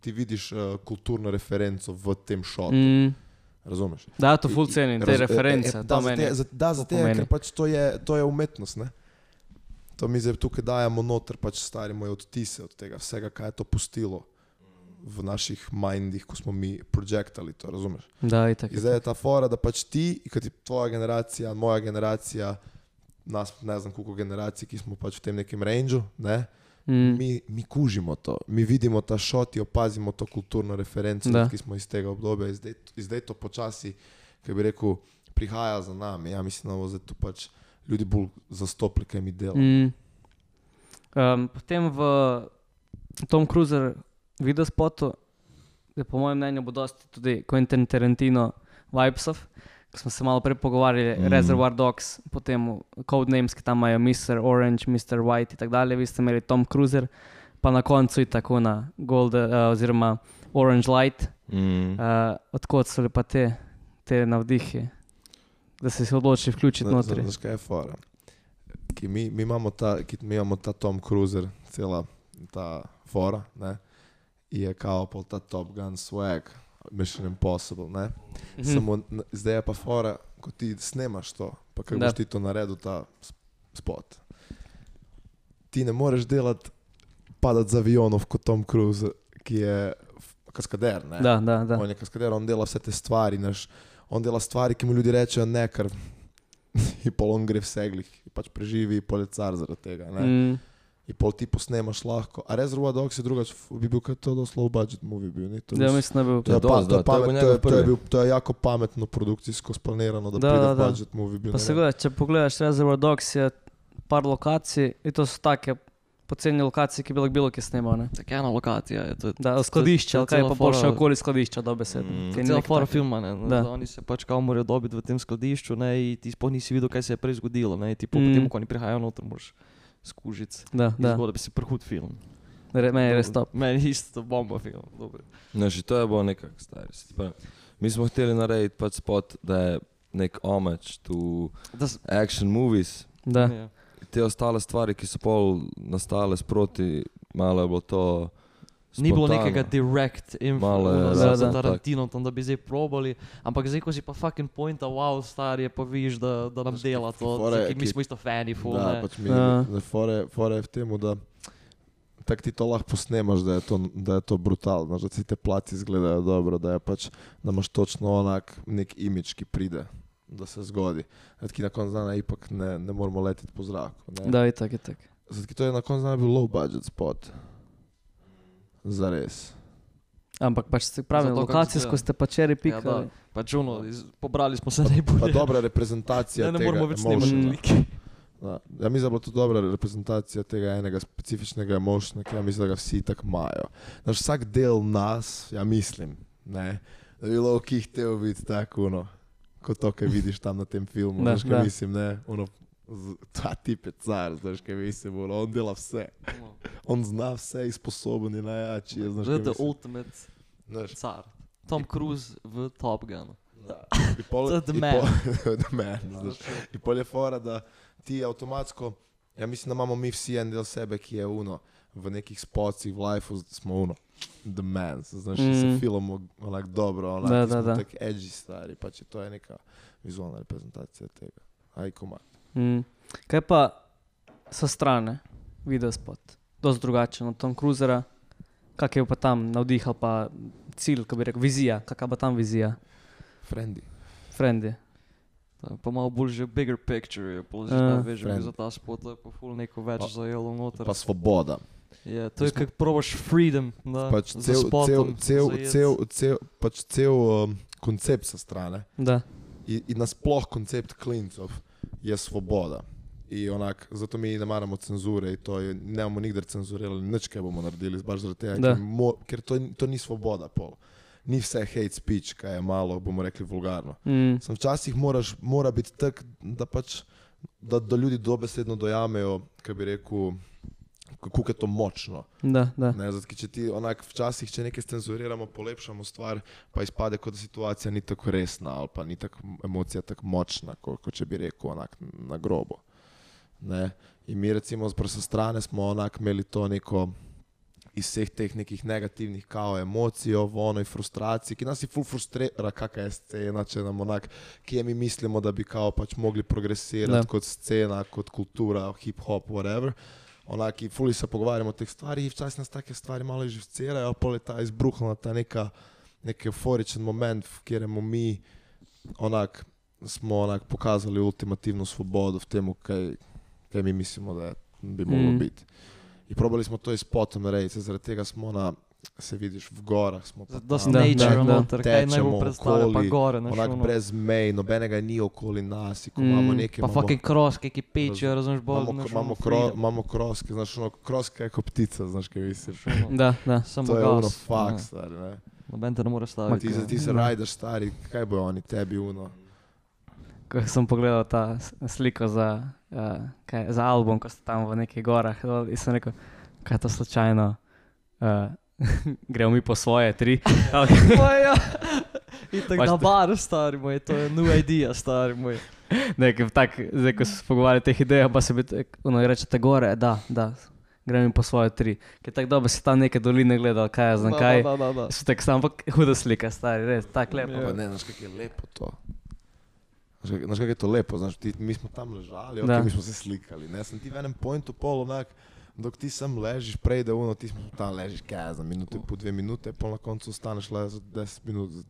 ti vidiš uh, kulturno referenco v tem šotu. Mm. Razumeš? da, to full cenim, te Raz- reference, e, e, to da, meni. Zato, za, da, zato, pomeni. ker pač to je, to je umetnost. Ne? To mi zdaj tukaj dajemo noter, pač stari moj odtise od tega vsega, kaj je to pustilo v naših mindih, ko smo mi projektali to, razumeš? Da, itak. In zdaj je ta fora, da pač ti, kot je tvoja generacija, moja generacija, nas ne znam koliko generacij, ki smo pač v tem nekem rangeu, ne? Mm. mi, mi kužimo to, mi vidimo ta šot opazimo to kulturno referenco, Da. ki smo iz tega obdobja. In zdaj, zdaj to počasi, ki bi rekel, prihaja za nami. Ja, mislim, da bomo zdaj tu pač ljudi bolj zastopili, kaj mi delamo. Mm. Um, potem v Tom Cruiser video spotu, je po mojem mnenju bo dosti tudi Quentin Tarantino vibesov, smo se malo prej pogovarjali, Mm. Reservoir Dogs, potem codenames, ki tam imajo Mr. Orange, Mr. White in tako dalje, vi ste imeli Tom Cruiser, pa na koncu je tako na Gold uh, oziroma Orange Light. Mm. Uh, odkot so pa te, te navdihi, da si se odločil vključiti zna- Znaš, kaj je fora? Ki mi, mi, imamo ta, ki, mi imamo ta Tom Cruiser, cela ta fora, ne? je kao pol ta Top Gun swag, Mission Impossible. Ne? Mhm. Samo n- zdaj je pa fora, ko ti snemaš to, pa kako boš ti to naredil, ta spot. Ti ne moreš delati, padati z avionov kot Tom Cruise, ki je kaskader. Ne? Da, da, da. On je kaskader, on dela vse te stvari, naš, on dela stvari, ki mu ljudje rečejo ne, ker in pol on gre v seglih, pač preživi policar zaradi tega. Ne? Mm. In pol ti posnemaš lahko. A Reservoir Dogs je drugač, bi bil kot to dosti low budget movie bil. Ni? To, Ja, mislim, da je bil. to, je je pa, dosti, to, je je pamet, to, je, to, je bil, to je jako pametno produkcijsko splanirano, da, Da, pride da, da. budget movie bil. Pa ne se vem. gleda, če pogledaš Reservoir Dogs, je par lokacij in to so take poceni lokacije, ki bi lahko bilo kje snimal. Ne? Tako ena lokacija je. To je Da, skladišče, je ali kaj cela pa pol še fora- okoli skladišča, dobesedno. Mm. Je Cela fora filma, ne, Da. oni se pač kao morajo dobiti v tem skladišču, ne, in ti sploh nisi videl, kaj se je prej zgodilo, ne, ti po Mm. tem, ko oni prihajajo noter, moraš skužiti. Da, da. Zgodaj bi si prhut film. Re, meni je res top. Meni je isto bomba film. Dobro. No, že to je bilo nekako se pravi, Mi smo hteli narediti pač spot, da je nek homage to Da, s- action movies. Da. ja. Te ostale stvari, ki so pol nastale sproti, malo je bilo to. Ni bilo spontano. nekega direct je, influenza no, za. Tarantino, tam, da bi zdaj probali, ampak zdaj, ko si pa fucking pointa, wow, star je, pa vidiš, da, da nam dela to, fora je, ki mi ki- smo isto fani, ful, Da, ne. pač mi, Ja. da fore, fore je v tem, da tako ti to lahko posnemaš, da je to, da je to brutalno, da ti te plati izgledajo dobro, da, je pač, da imaš točno onak nek imič, ki pride, da se zgodi. Ki na koncu dana ipak ne, ne moramo leteti po zraku. Ne? Da, itak, itak. Zato to je na koncu dana bil low budget spot. Zares. Ampak pač se pravi, Zato, lokacijsko ste pa čeri Ja, pikali. da, pač ono, iz, pobrali smo se Pa najbolje. dobra reprezentacija Ne, ne tega moramo več slike. Da. Ja, mislim, da je bila to dobra reprezentacija tega enega specifičnega ki ja mislim, da ga vsi tako imajo. Naš vsak del nas, ja mislim, ne, da bi bilo ki htel biti tako, no, kot to, kar vidiš tam na tem filmu. Da, Znaš, kaj mislim, ne, ono, z- ta tip je car, znaš, kaj mislim, ono, on dela vse. On zna vse, je sposoben in najjači. je, Znaš, je the ultimate Znaš, car. Tom Cruise v Top Gunu. Da. I pol, To je the man. Pol, the man znaš. I pol je fora, da ti avtomatsko, ja mislim, da imamo mi vsi en del sebe, ki je uno, v nekih spocih, v lifeu smo uno, the man, znaš, mm. se Mm. filmamo onak dobro, onak, Da, da, da, smo da. tak edgy stari, pač je to je neka vizualna reprezentacija tega. Aj komad. Mm. Kaj pa sa strane, video spot, dosti drugačen od Tom Cruisera, kak je pa tam navdih ali pa cilj, kako bi rekel, vizija, kakva pa tam vizija, Friendly. frendi. To je Pa malo bolj že bigger picture, je pol že Ja. uh, veš, Friend. za ta spot, to je pa ful neko več Pa- zajelo noter. Pa svoboda. Je, to je kako probaš freedom, da Pač cel, cel, spotom cel, cel, cel, pač cel um, koncept sa strane. Da. in, in nasploh koncept klincov je svoboda. I onak, zato mi ne maramo cenzure i to je, nemamo nigdje cenzurirali nič kaj bomo naredili, baš zaradi tega, ker, mo, ker to, to ni svoboda pol. Ni vse hate speech, kaj je malo, bomo rekli, vulgarno. Mm. Sam včasih moraš, mora biti tak, da pač, da, da ljudi dobesedno dojamejo, kaj bi rekel, kako je to močno. Da, da. Ne, zato, če ti onak včasih, če nekaj cenzuriramo, polepšamo stvar, pa izpade, kot da situacija ni tako resna ali pa ni tako emocija tako močna, kot, kot če bi rekel onak na grobo. Ne. In mi recimo z prsa strane smo onak imeli to neko iz vseh teh nekih negativnih kao emocij, vono in frustracij, ki nas je full frustrira, kakšna je scena, če nam onak, kje mi mislimo, da bi kao pač mogli progresirati Da. kot scena, kot kultura, hip-hop, whatever. Onaki, fuli se pogovarjamo o teh stvarih, včasih nas take stvari malo izživcirajo, pa je ta izbruhnila ta neka, nek euforičen moment, v katerem mi onak, smo onak pokazali ultimativno svobodo v tem, kaj, kaj mi mislimo, da bi moglo Mm. biti. In probali smo to iz potom narediti, zaradi tega smo na, se vidiš, v gorah, smo pa Da tam, Da, nature da, da. noter, kaj Tečemo najbolj predstavlja, pa okoli, gore, znaš, onak ono. brez mej, nobenega ni okoli nas, in ko Mm, imamo nekaj, Pa imamo- fucking kroske, ki pečejo, razumeš, bolj, Imamo, znaš, imamo, ono kro, freedom. imamo kroske, znaš, ono, kroska je kot ptica, znaš, kaj misliš. Ono, Da, da. Samo To je ono gas. fakt, ja. stari, ne. Noben te ne more Ma staviti. Ti, ja. se- ti se Da. rajdeš, stari, kaj bojo oni tebi uno. Ko sem pogledal ta s- sliko za, uh, kaj, za album, ko ste tam v nekih gorah, dol, in sem rekel, kaj je to slučajno. Uh, gremo mi po svoje, tri. Moja. In tako Pač na bar, stari moj, to je new idea, stari moj. Nekaj tak, zdaj, ko se pogovarjamo o teh idejah, pa se ono, rečete gore, da, da, gremo mi po svoje tri. Ker tako dobro si tam neke doline gledal, kaj je, znam kaj. Da, da, da. So tako samo, ampak huda slika, stari, res, tako lepo. Ja. Pa ne, znaš, kako je lepo to. Znaš, kak- Znaš, kako je to lepo, znaš, ti, mi smo tam ležali, okay, mi smo se slikali, ne, sem ti v enem pointu pol, onak, dok ti sem ležiš, prej da uno, ti tam ležiš, kaj za minuto, po dve minute, pol na koncu ostaneš le za 10 minut, za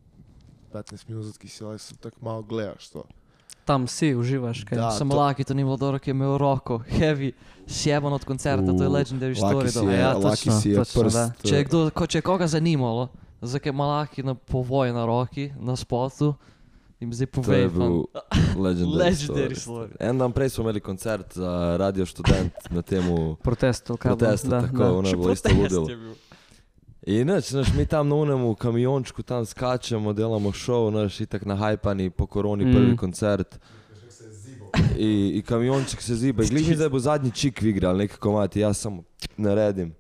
15 minut, zato ki si le tako malo gledaš to. tam si uživaš. Kaj? Da, Samo to- Laki to ni bilo dobro, ki je imel roko, heavy, sjeban od koncerta, to je legendary story. si dobro. je, Ja, točno, si je točno, prst. da. Če je, kdo, ko, če je koga zanimalo, zakaj ima Laki na povoj na roki, na spotu, jim zdaj To je povej. bil legendary, Legendary story. story. En dan prej smo imeli koncert za Radio Študent na temu Protestu, kaj protestu, da, tako, da. ono je bilo isto ludilo. In nič, mi tam na unemu kamiončku tam skačemo, delamo šov, naš itak na hajpani po koroni Mm. prvi koncert. I, I kamionček se ziba, in glih mi zdaj bo zadnji čik igral, neki komati, jaz samo naredim.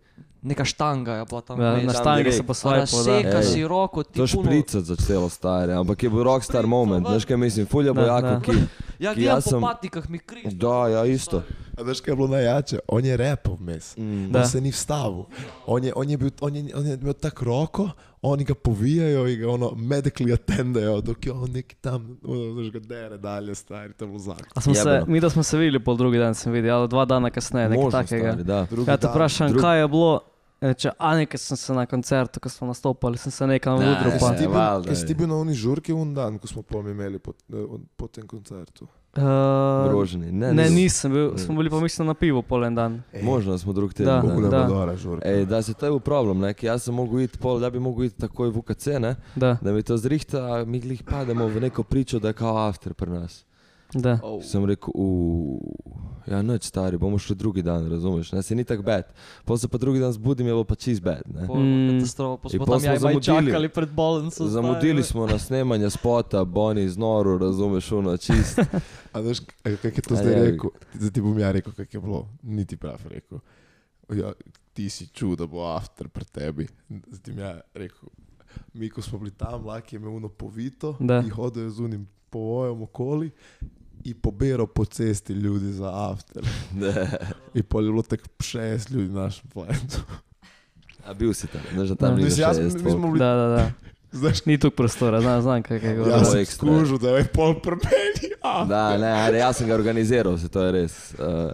Neka štanga je bila tam. Ja, na tam štangi direkt. se posvaja po Razseka Ej, si roko, ti To špricati začelo stare, ampak je bil rockstar moment, veš kaj mislim, fulja Da, bojako, da. ki... Ja, ki jaz po sem- patnikah, mi križ. Da, ja, isto. A veš, kaj je bilo najjače? On je repel vmes. Mm. Da. On se ni vstavil. On je, on je, bil, on je, on je imel tako roko, oni ga povijajo in ga ono medically attendajo, dok je on neki tam, veš ga dere dalje, stari, je bilo zakon. A smo se, mi da smo se videli pol drugi dan, sem videl, ali dva dana kasneje, nekaj takega. stari, da. Drugi Ja, te vprašam, drug- kaj je bilo. Reče, a nekaj sem se na koncertu, ko smo nastopali, sem se nekam Ne, pa. si ti bil- si ti bil na oni žurki un dan, ko smo pol imeli po, po tem koncertu? Uh, Broženi. Ne, ne, nisem. bil, Ne. smo bili pa mislim na pivo pol en dan. Možno smo drug Da, teden. Da da. bo dobra žurka. Ej, da se to je bil problem, ne? ki jaz sem mogel iti pol, da bi mogel iti takoj v UKC, ne? Da, da mi to zrihta, mi glih pademo v neko pričo, da je kao after pri nas. Da. Oh. Sem rekel, "U, ja, noč stari, bomo šli drugi dan, razumeš, ne, se ni tako bed. Pol se pa drugi dan zbudim, je pa čist bed. Ne? Pol Mm. Katastrofa, smo pol tam ja zamudili. čakali pred bolnico. Zamudili smo na snemanje spota, Boni z noru, razumeš, ono čist. A veš, k- kako je to zdaj rekel? Zdaj ti bom ja rekel, kako je bilo. Niti prav rekel. Ja, ti si čudo, da bo after pred tebi. Zdaj ti mi ja rekel. Mi, ko smo bili tam, Laki je imel uno povito Da. in hodil je z unim povojem okoli in pobiral po cesti ljudi za after. Ne. In pol je bilo tako 60 ljudi na našem planetu. A bil si tam, ne, že Da. tam ni Mislim, jaz, šest mi smo bili, Da, da, da. znaš, Ni tu prostora, znam, znam kaj je jaz govoril. sem ekstra. skužil, da je pol premeni. Da, ne, ajde, jaz sem ga organiziral, se to je res. Uh,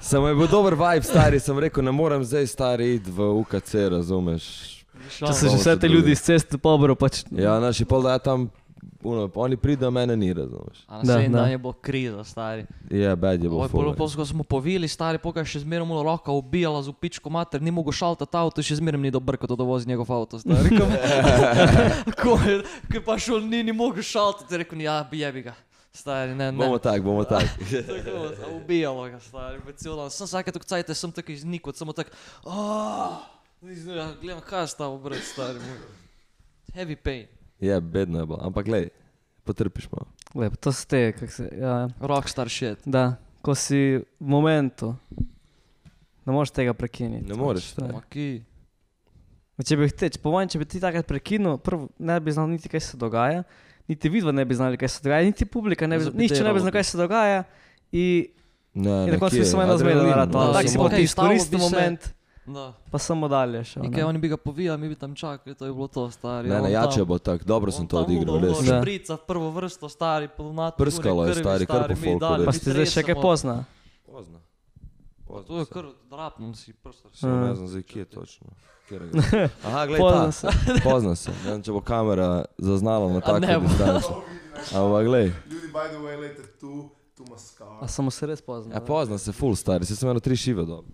Samo je bil dober vibe, stari, sem rekel, ne morem zdaj stari iti v UKC, razumeš. Če se že vse te ljudi iz ceste pobro, pač. Ja, naši pol da ja tam, uno, pa oni pridejo, mene ni, razumeš. A Da, naslednji da. dan je bilo kriza, stari. Je, bed je bilo pol, ko smo povili, stari, pokaj še zmeraj mu roka ubijala z upičko mater, ni mogel šaltati avto, še zmeraj ni dobro, da vozi njegov avto, stari. Ko, ko, je, ko pa šel, ni, ni mogel šaltati, rekel, ja, jebi ga. Stari, ne, ne. Bomo tak, bomo tak. Tako, ubijalo ga, stari, cel dan. Sem vsake tok cajte, sem tako iznikot, samo tako, aaaah, gledam, kaj je stavo brat, stari moj. Heavy pain. Je, bedno je bilo, ampak glej, potrpiš malo. Lep, to so te, kak se, ja, Rockstar shit. da, ko si v momentu, ne moreš tega prekiniti. Ne moreš, pač, to je. Če bi te, če po mojem, če bi ti takrat prekinil, prvo ne bi znal niti kaj se dogaja, niti vidva ne bi znali, kaj se dogaja, niti publika ne bi znala, nihče ne bi znal, kaj se dogaja. In, Ne, in na koncu bi samo ena zmeda adrenalin, naredila. no, Tako si samo- pa ti izkoristil bi se- moment, Da. pa samo dalje šel. Nekaj oni bi ga povijali, mi bi tam čakali, to je bilo to, stari. Ne, ne, jače tam- bo tako, dobro sem to odigral, res. Da. Šprica, prvo vrsto, stari, polnat. Prskalo je, stari, kar po folku. Pa si zdaj še kaj pozna. Pozna. To je kar drapnil si prst. Še ne znam zdaj, kje je točno. Aha, glej, Pozna ta. se. Pozna se. Ne vem, če bo kamera zaznala na tako distanco. Ampak glej, Ljudi, by the way, lejte tu, tu ima skar. A samo se res pozna. ja, pozna se, full stari, se sem eno tri šive dobil.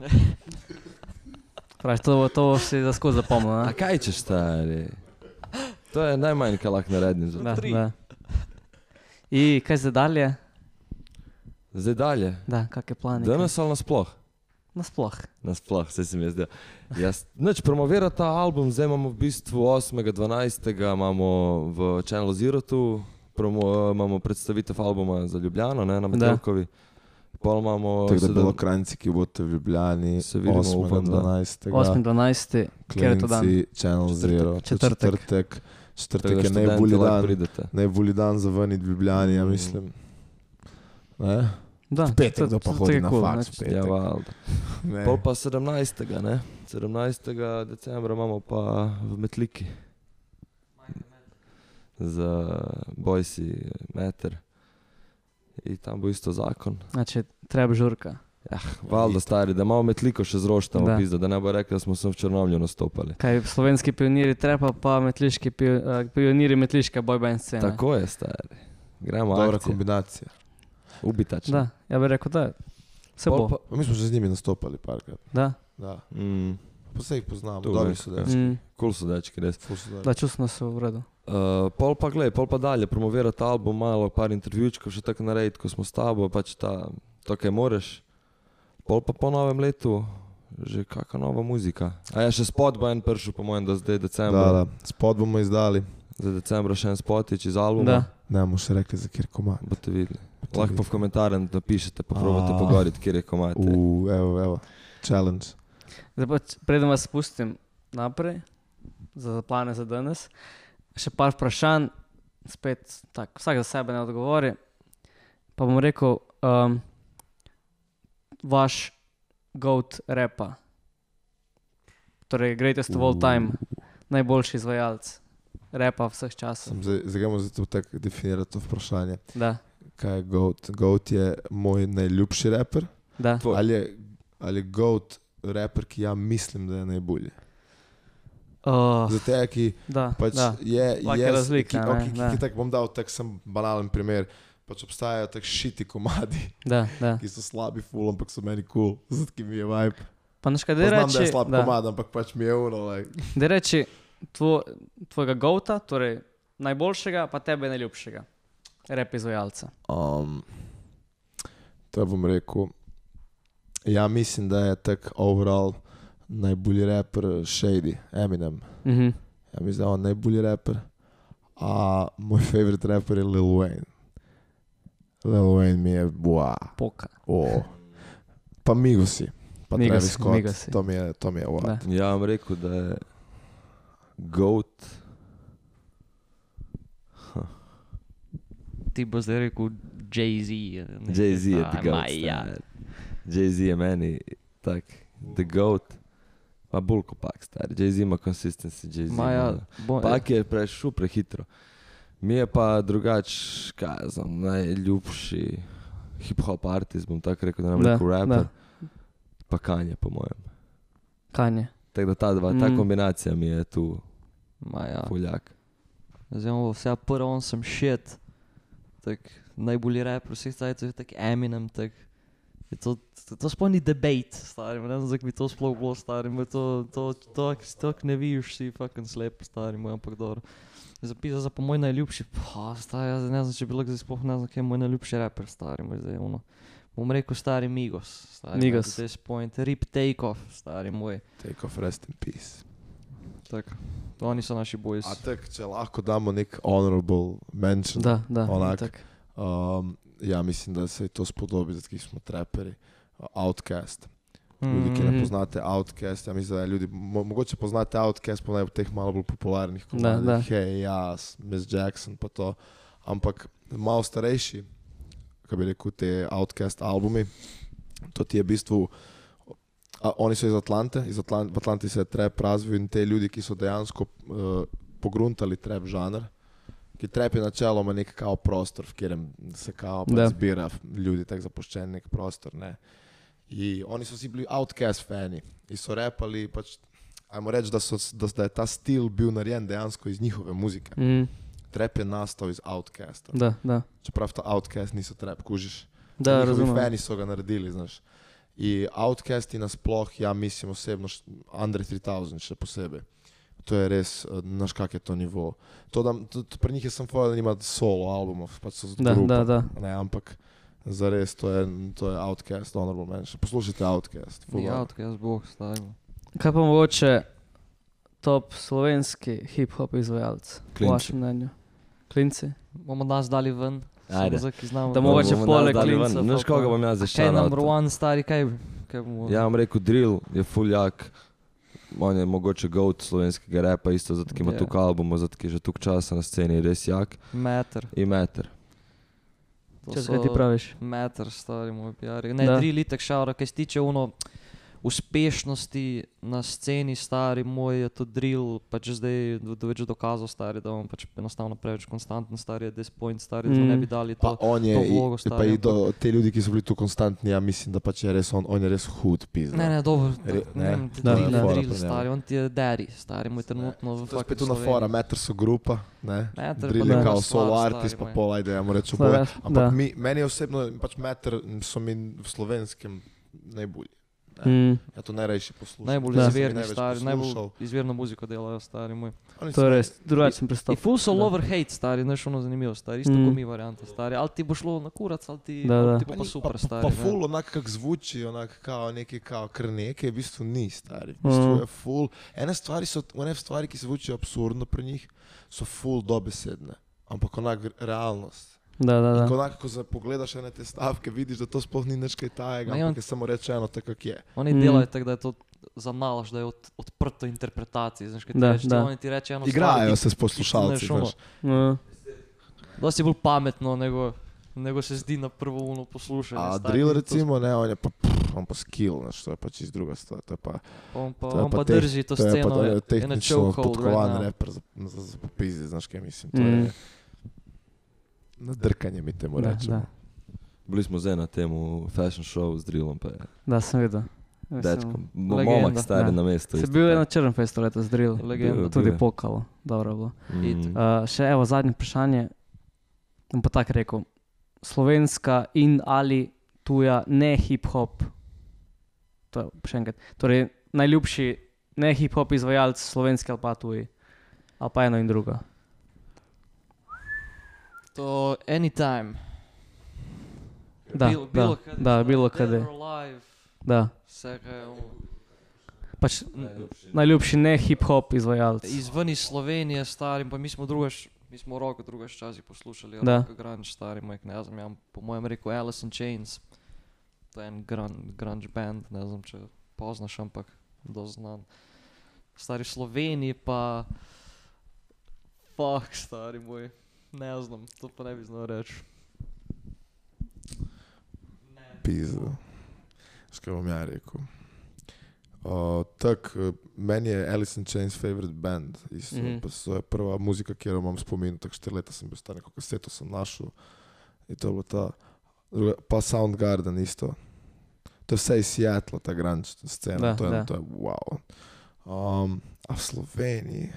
Praviš, to, to si za skozi zapomnil. A ne? kaj češ stari? To je najmanj, kar lahko naredim. za to. Da, tri. da. In kaj zdaj dalje? Zdaj dalje. Da, kakšne plane? Danes ali nasploh? Nasploh. Nasploh, vse se mi je zdelo. Jaz, Noč promovira ta album, zdaj imamo v bistvu 8.12. imamo v Channel Zero tu, promo, imamo predstavitev albuma za Ljubljano, ne, na Metelkovi. Pol imamo... Tako da sedem- bilo krajci, ki boste v Ljubljani, Se vidimo, 8. upam, da. 12. 8.12. Ker je to dan? Channel Zero, Četrtek. četrtek. Četrtek da je študenti najbolj lahko dan, najbolj dan za ven v Ljubljani, ja Mm. mislim. Ne? Da, petek, to- kdo pa hodi na faks. Ja, valjda. Pol pa 17. Ne? 17. decembra imamo pa v Metliki. Za Bojsi meter. In tam bo isto zakon. Znači, treba žurka. Ja, valjda stari, da imamo Metliko še zroštamo, Da. pizda, da ne bo rekel, da smo sem v Črnomlju nastopali. Kaj slovenski pioniri trepa, pa metliški pio, uh, pioniri metliške bojband scene. Tako je, stari. Gremo, Dobra akcija. kombinacija. Ubitač. Da, ja bi rekel, da se Pol bo. Pa, mi smo že z njimi nastopali parkrat. Da, Da. Mm, Pa se jih poznamo, dobri so dečki. mm, cool so dečki, res. Dobri. da čustno so v redu. Uh, pol pa gled, pol pa dalje, promovirati album, malo par intervjučkov, še tako narediti, ko smo s tabo, pač ta, to, kaj moreš. Pol pa po novem letu, že kakšna nova muzika. A ja, še spot bo en prišel, po mojem, da zdaj Da, decembra. da. Spod bomo izdali. Za decembra še en spotič iz albuma. Da. Ne bomo še rekli, za kjer komad. Boste videli. Boste Lahko pa v videli. komentarjih napišete, pa probate A. pogoriti, kjer je komate. U, evo, evo. Challenge. Zdaj pa, preden vas spustim naprej, za plane za danes, še par vprašanj, spet tak, vsak za sebe ne odgovori. Pa bom rekel, um, vaš goat repa, torej greatest of all time, najboljši izvajalec repa vseh časov. Zdaj, zdaj gremo zato tako definirati to vprašanje. Da, Kaj je GOAT? GOAT je moj najljubši raper. da. Ali je, ali je GOAT raper, ki ja mislim, da je najbolji? Oh, Za te, ki da, pač da. je, je razlika, ki, ne, okay, ki, da. ki tako bom dal tak sem banalen primer. Pač obstajajo tako šiti komadi, Da, da. ki so slabi, ful, ampak so meni kul, cool, zato ki mi je vibe. Pa neš kaj, Pa da Znam, da je reči, slab da, komad, ampak pač mi je uno. Like. da reči tvo, tvojega gauta, torej najboljšega, pa tebe najljubšega, rep izvajalca. Um, to bom rekel. Ja, mislim, da je tak overall najbolji raper Shady, Eminem. Mhm. Ja, mislim, da je on najbolji raper. A moj favorit raper je Lil Wayne. Lil Wayne mi je, wow. Poka. O. Pa Migosi. Pa Migosi, Travis Scott. Migosi. To mi je, to mi je. Da. Ja, vam rekel, da je GOAT. Ti bo zdaj rekel Jay-Z. Jay-Z je A, the GOAT. ma ja. Jay-Z je meni tak, the GOAT. Pa bolj kopak, star. Jay-Z ima consistency, Jay-Z. Ma ja, ima- bo, Pak je prešel prehitro. Mi je pa drugač, kaj znam, najljubši hip-hop artist, bom tako rekel, da nam Da, rekel da. rapper. Pa kanje, po mojem. Kanje. Tako da ta dva, ta Mm. kombinacija mi je tu ma ja. puljak. Zdaj imamo vse prvo, on sem shit. Tak, najbolji raper vseh cajtov je tak Eminem. Tak, to, to, to sploh ni debate, stari. Ne znam, zakaj bi to sploh bilo, stari. To, to, to, to, to ne vidiš, si fucking slep, stari moj, ampak dobro. Zapisal za po moj najljubši, pa stari, jaz ne znam, če bi lahko zdaj sploh ne znam, kaj je moj najljubši raper, stari moj, zdaj ono. Bom rekel stari Migos, stari. Migos. At this point, rip take off, stari moj. Take off, rest in peace. Tak, oni so naši boys. A tak, če lahko damo nek honorable mention. Da, da. Onak. itak. Um, ja, mislim, da se to spodobi, zato ker smo traperi. Outcast. Ljudi, ki ne Mhm. poznate Outcast, ja mislim, da je ljudi, mo mogoče poznate Outcast po naj teh malo bolj popularnih komadih. Hey, jaz, Miss Jackson, pa to. Ampak malo starejši, kako bi rekel, te Outcast albumi, to ti je v bistvu. A, oni so iz Atlante, iz Atlant v Atlanti se je trap razvil in te ljudi, ki so dejansko uh, pogruntali trap žanr, ki trap je načeloma nek kao prostor, v katerem se kao pač zbira ljudi, tako zapuščen nek prostor. Ne. In oni so si bili outcast fani in so repali, pač, ajmo reči, da, so, da, da je ta stil bil narejen dejansko iz njihove muzike. Mhm. Trap je nastal iz outcasta. Da, da. Čeprav ta outcast niso trap, kužiš. Da, razumem. fani so ga naredili, znaš. In outcasti nasploh, ja mislim osebno, š- Andre 3000 še posebej. To je res, eh, znaš kak je to nivo. To, da, to, to, pri njih je sem povedal, da nima solo albumov, pač so Da, grupa, da, da. Ne, ampak za res to je, to je outcast, honorable mention. Poslušajte outcast. Ja, dobro. tako jaz bog, stari. Kaj pa mogoče top slovenski hip-hop izvajalec, po vašem mnenju? Klinci? Bomo nas dali ven. Ajde. Samo za, ki znamo. Da Bomo mogoče poleg. Klinca Znaš, koga bom jaz zdaj Kaj je number one, stari, kaj, kaj bomo... Ja, vam rekel, drill je fuljak. On je mogoče goat slovenskega repa, isto zato, ker ima Ja. yeah. tukaj albumov, zato, ker je že tukaj časa na sceni, res jak. Meter. In meter. To Če kaj ti praviš? Meter, stari moj PR. Ne, Da. tri litek šaura, kaj se tiče uno, uspešnosti na sceni, stari moj je to drill, pač zdaj do, do več dokazal, stari, da on pač enostavno preveč konstanten, stari je this point, stari, da Mm. ne bi dali Pa to. on je, to vlogo, pa stari, i do, te ljudi, ki so bili tu konstantni, ja mislim, da pač je res on, on je res hud pizda. Ne, ne, dobro, Re- ne, ne, ne, da, drill, da. stari, on ti je daddy, stari, moj trenutno v To je spet tu na fora, meter so grupa, ne? Meter pa Drill je da. kao solo artist, pa moj. pol, ajde, ja mu reči Ampak da. mi, meni osebno, pač meter so mi v slovenskem najbolj. Mm, Ja to najrajši poslušam. Najbolj Da. Sem izvirni, stari, najbolj izvirno muziko delajo, stari moj. To je res, drugačen I pristop. full so lover hate, stari, znaš ono zanimivo, stari, isto Mm. mm. kot mi varianta, stari, ali ti bo šlo na kurac, ali ti, Da, ali da. ti bo pa ni- super, pa, stari. Pa ne. full onak kak zvuči, onak kao nekaj kao kar nekaj, v bistvu ni stari. V bistvu Mhm. je full. Ene stvari so, one stvari, ki se zvučijo absurdno pri njih, so full dobesedne. Ampak onak realnost. Da, da, da. onak, ko pogledaš na te stavke, vidiš, da to sploh ni nič kaj tajega, Ma ja, on- ampak je samo rečeno tako, kak je. Oni Mm. delajo tako, da je to za nalaž, da je od, odprto interpretacije, znaš, kaj ti Da, reče, da. oni ti reče eno Igrajo stvar, se s poslušalci. Ja. dosti je bolj pametno, nego, nego se zdi na prvo uno poslušanje. A stari, drill to- recimo, ne, on je pa, pff, on pa skill, znaš, to je pa čist druga stvar. To je pa, On pa, to je on pa teh- drži to to pa sceno, je je in a tehnično right podkovan now. reper za, za, za popizdi, znaš kaj mislim. To Mm. je nadrkanje mi temu Da, rečemo. da. Bili smo zdaj na temu fashion show z drillom, pa je Da, sem videl. Dečkom. Legenda. Momak stari na mestu. Se bil je tako. na črnem festu letos drill. Legenda. Bil- Tudi bil pokalo. Dobro bilo. Mm. Uh, še evo zadnje vprašanje. Bom pa tako rekel. Slovenska in ali tuja ne hip-hop. To je še enkrat. Torej, najljubši ne hip-hop izvajalec, slovenski ali pa tuji. Ali pa eno in drugo. To anytime. Da, Bilo- da, bilo kad, da, stari, bilo alive, Da. vse kaj je ono. Pač n- najljubši ne hip-hop izvajalec. Izven iz Slovenije, stari, pa mi smo drugač, mi smo roko drugač časi poslušali, Da. grunge, stari moj, ne znam, ja, po mojem rekel Alice in Chains. To je en grunge, grunge band, ne znam, če poznaš, ampak doznan. Stari v Sloveniji pa, fuck, stari moj, ne znam, to pa ne bi znal reči. Pizda. Škaj bom ja rekel. Uh, tak, meni je Alice in Chains favorite band. Isto, mm. -hmm. pa to je prva muzika, ki jo imam spomin. Tako štiri leta sem bil star, neko kaseto sem našel. In to je bila ta. Druga, pa Soundgarden isto. To je vse iz Seattle, ta grunge scena. Da, to, je, da. to je wow. Um, a v Sloveniji,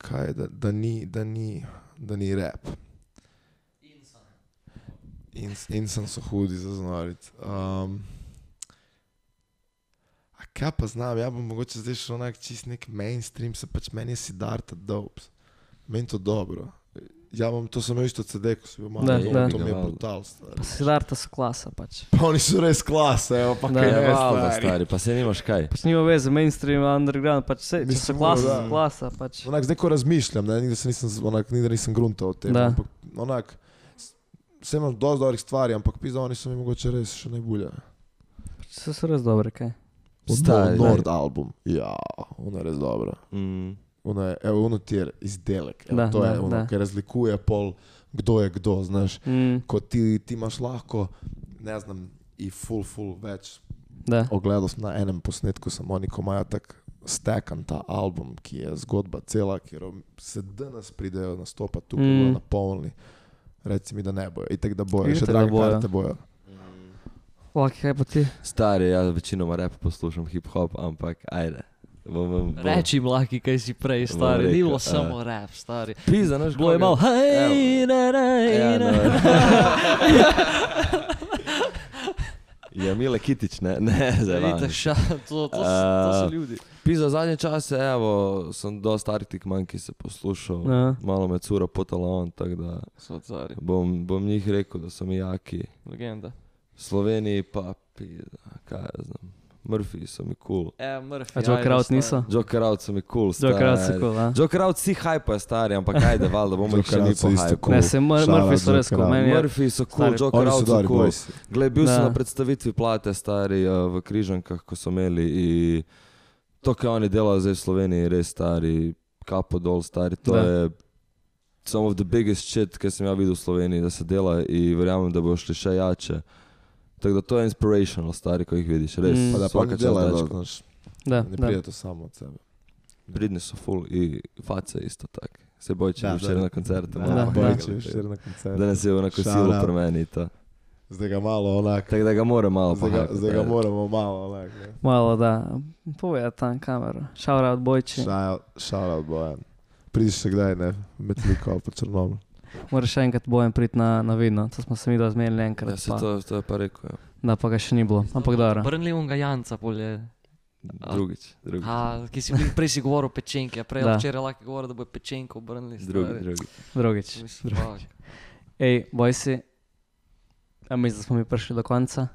kaj da, da, ni, da, ni, da ni rap. In, in sem so hudi za znorit. Um, a kaj pa znam, ja bom mogoče zdaj šel čist nek mainstream, se pač meni je Siddhartha Dopes. Meni to dobro. Ja bom, to sem imel isto CD, ko sem bil malo, Da, to, da. to mi je brutal. stari. Pa Siddhartha so klasa pač. Pa oni so res klase, evo pa Da. kaj Ja, valjda, stari. stari, pa se nimaš kaj. Pač nima veze, mainstream, underground, pač vse, če so Mislim, klasa, da. so klasa, pač. Onak, zdaj ko razmišljam, ne, nikdar se nisem, z- onak, nikdar nisem gruntal o tem, Da. ampak onak, s- vse imam dosti dobrih stvari, ampak pizda, oni so mi mogoče res še najbolje. Vse so res dobre, kaj. Stari. Nord album, ja, ono je res dobro. Mm. Ono je, evo, ono ti je izdelek, evo, Da, to je da, ono, da. ki razlikuje pol, kdo je kdo, znaš. Mm, Ko ti, ti imaš lahko, ne znam, i full, full več. da. Ogledal sem na enem posnetku, samo oni, ko imajo tak stekan ta album, ki je zgodba cela, kjer se danes pridejo nastopati tukaj, Mm. mm. na polni. Reci mi, da ne bojo, itek da bojo, še da drage bojo. karte bojo. Laki, kaj pa ti? Stari, jaz večinoma rap poslušam hip-hop, ampak ajde. Bom, bom, bom. Reči jim laki, kaj si prej, stari, ni bilo samo rap, stari. Pizda, znaš, Bilo je malo, hej, ne, ne, Ja, ne. no. Ja, Mile Kitić, ne, ne, zdaj Vidite, vam. ša, to, to, so- to so ljudi. Pizda, zadnje čase, evo, sem dosta Arctic Monkey poslušal, Ja. malo me cura potala on, tako da So cari, bom, bom njih rekel, da so mi jaki. legenda. Sloveniji pa, pizda, kaj jaz znam, Murphy so mi cool. E, Murphy, A out stari. niso? Joker Out so mi cool. Joker out so cool, a? Joker Out si hype stari, ampak ajde, valjda bomo jih še mi so po isto hype. cool. Ne, se Mur- Murphy so res cool, meni. Murphy so cool, Stari, Joker Oni so dobri cool. Glej, bil sem Da. na predstavitvi plate stari uh, v Križankah, ko so imeli in to, kar oni delajo zdaj v Sloveniji, res stari, kapo dol stari. To Da. je some of the biggest shit, ki sem ja videl v Sloveniji, da se dela in verjamem, da bo šli še jače. Tako da to je inspirational, stari, ko jih vidiš. Res, Mm. Pa da pa ne delajo, dečko. znaš, Da, ne da. pride to samo od sebe. Pridni so full i face isto tak. Se bojči Da, da, včeraj da. na koncertu. Da, da. bojiče, pomagali, včeraj na koncertu. Danes je onako Shout silo out. pri meni. to. Zdaj ga malo onak. Tako da ga mora malo Zdaj ga, pohakati, zdaj ga ja. moramo malo onak. ne. Malo da. Povej tam kamero. Šaura od bojči. Shout- Shout out Bojan. Pridiš se kdaj, ne, Metliko ali pa Črnomelj. Moraš še enkrat bojem priti na, na vidno. To smo se mi da zmenili Ja, enkrat. se Pa, to, to je pa rekel. Ja. da pa ga še ni bilo. Ampak dobro. Brnili unga Janca, polje. Drugič, drugič. A, ki si bil- prej si govoril o pečenki, a prej Da. včeraj lahko govoril, da bo pečenko obrnili. Drugi, drugi. Drugič. Mislim, fuck. Ej, boj si. A mislim, da smo mi prišli do konca.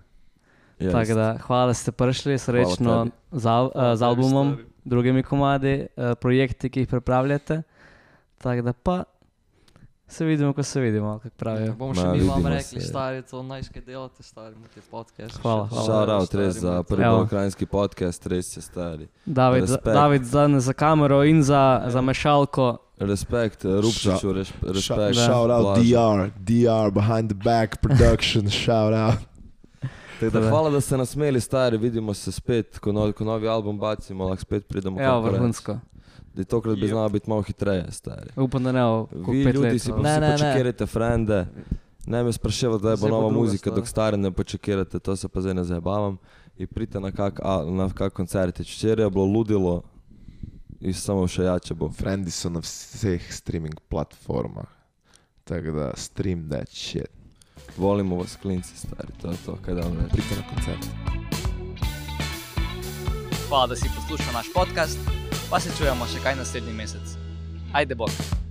Ja, Tako da, hvala, da ste prišli, srečno z, al, uh, z albumom, drugimi komadi, uh, projekti, ki jih pripravljate. Tako da pa se vidimo, ko se vidimo, kako pravijo. Bomo še Ma, mi vam rekli, se. stari, to najskaj delate, stari, imate podcast. Hvala, hvala. Shout out stari, res za prvi balkanski podcast, res ste stari. David, za. David za, za kamero in za, za mešalko. Respekt, eh, Rupčiču, res- respekt. Shout out Blažu. DR, DR behind the back production, shout out. Da hvala, da ste nas imeli, stari, vidimo se spet, ko novi, ko novi album bacimo, lahko spet pridemo. Ja, vrhunsko. Da tokrat bi znalo biti malo hitreje, stari. Upam, da ne Vi ljudi let. si no. pa Ne, ne. počekirajte frende. Ne me spraševati, da je bo nova muzika, stvar. dok stare ne počekirate, to se pa zdaj ne zabavam. In pridite na kak, a, na kak koncert. Včeraj je bilo ludilo in samo še jače bo. Frendi so na vseh streaming platformah. Tako da stream that shit. Volimo vas, klinci, stari, to je to, kaj da vam rečem. Pridite na koncert. Hvala, da si poslušal naš podcast, pa se čujemo še kaj naslednji mesec. Ajde, bog.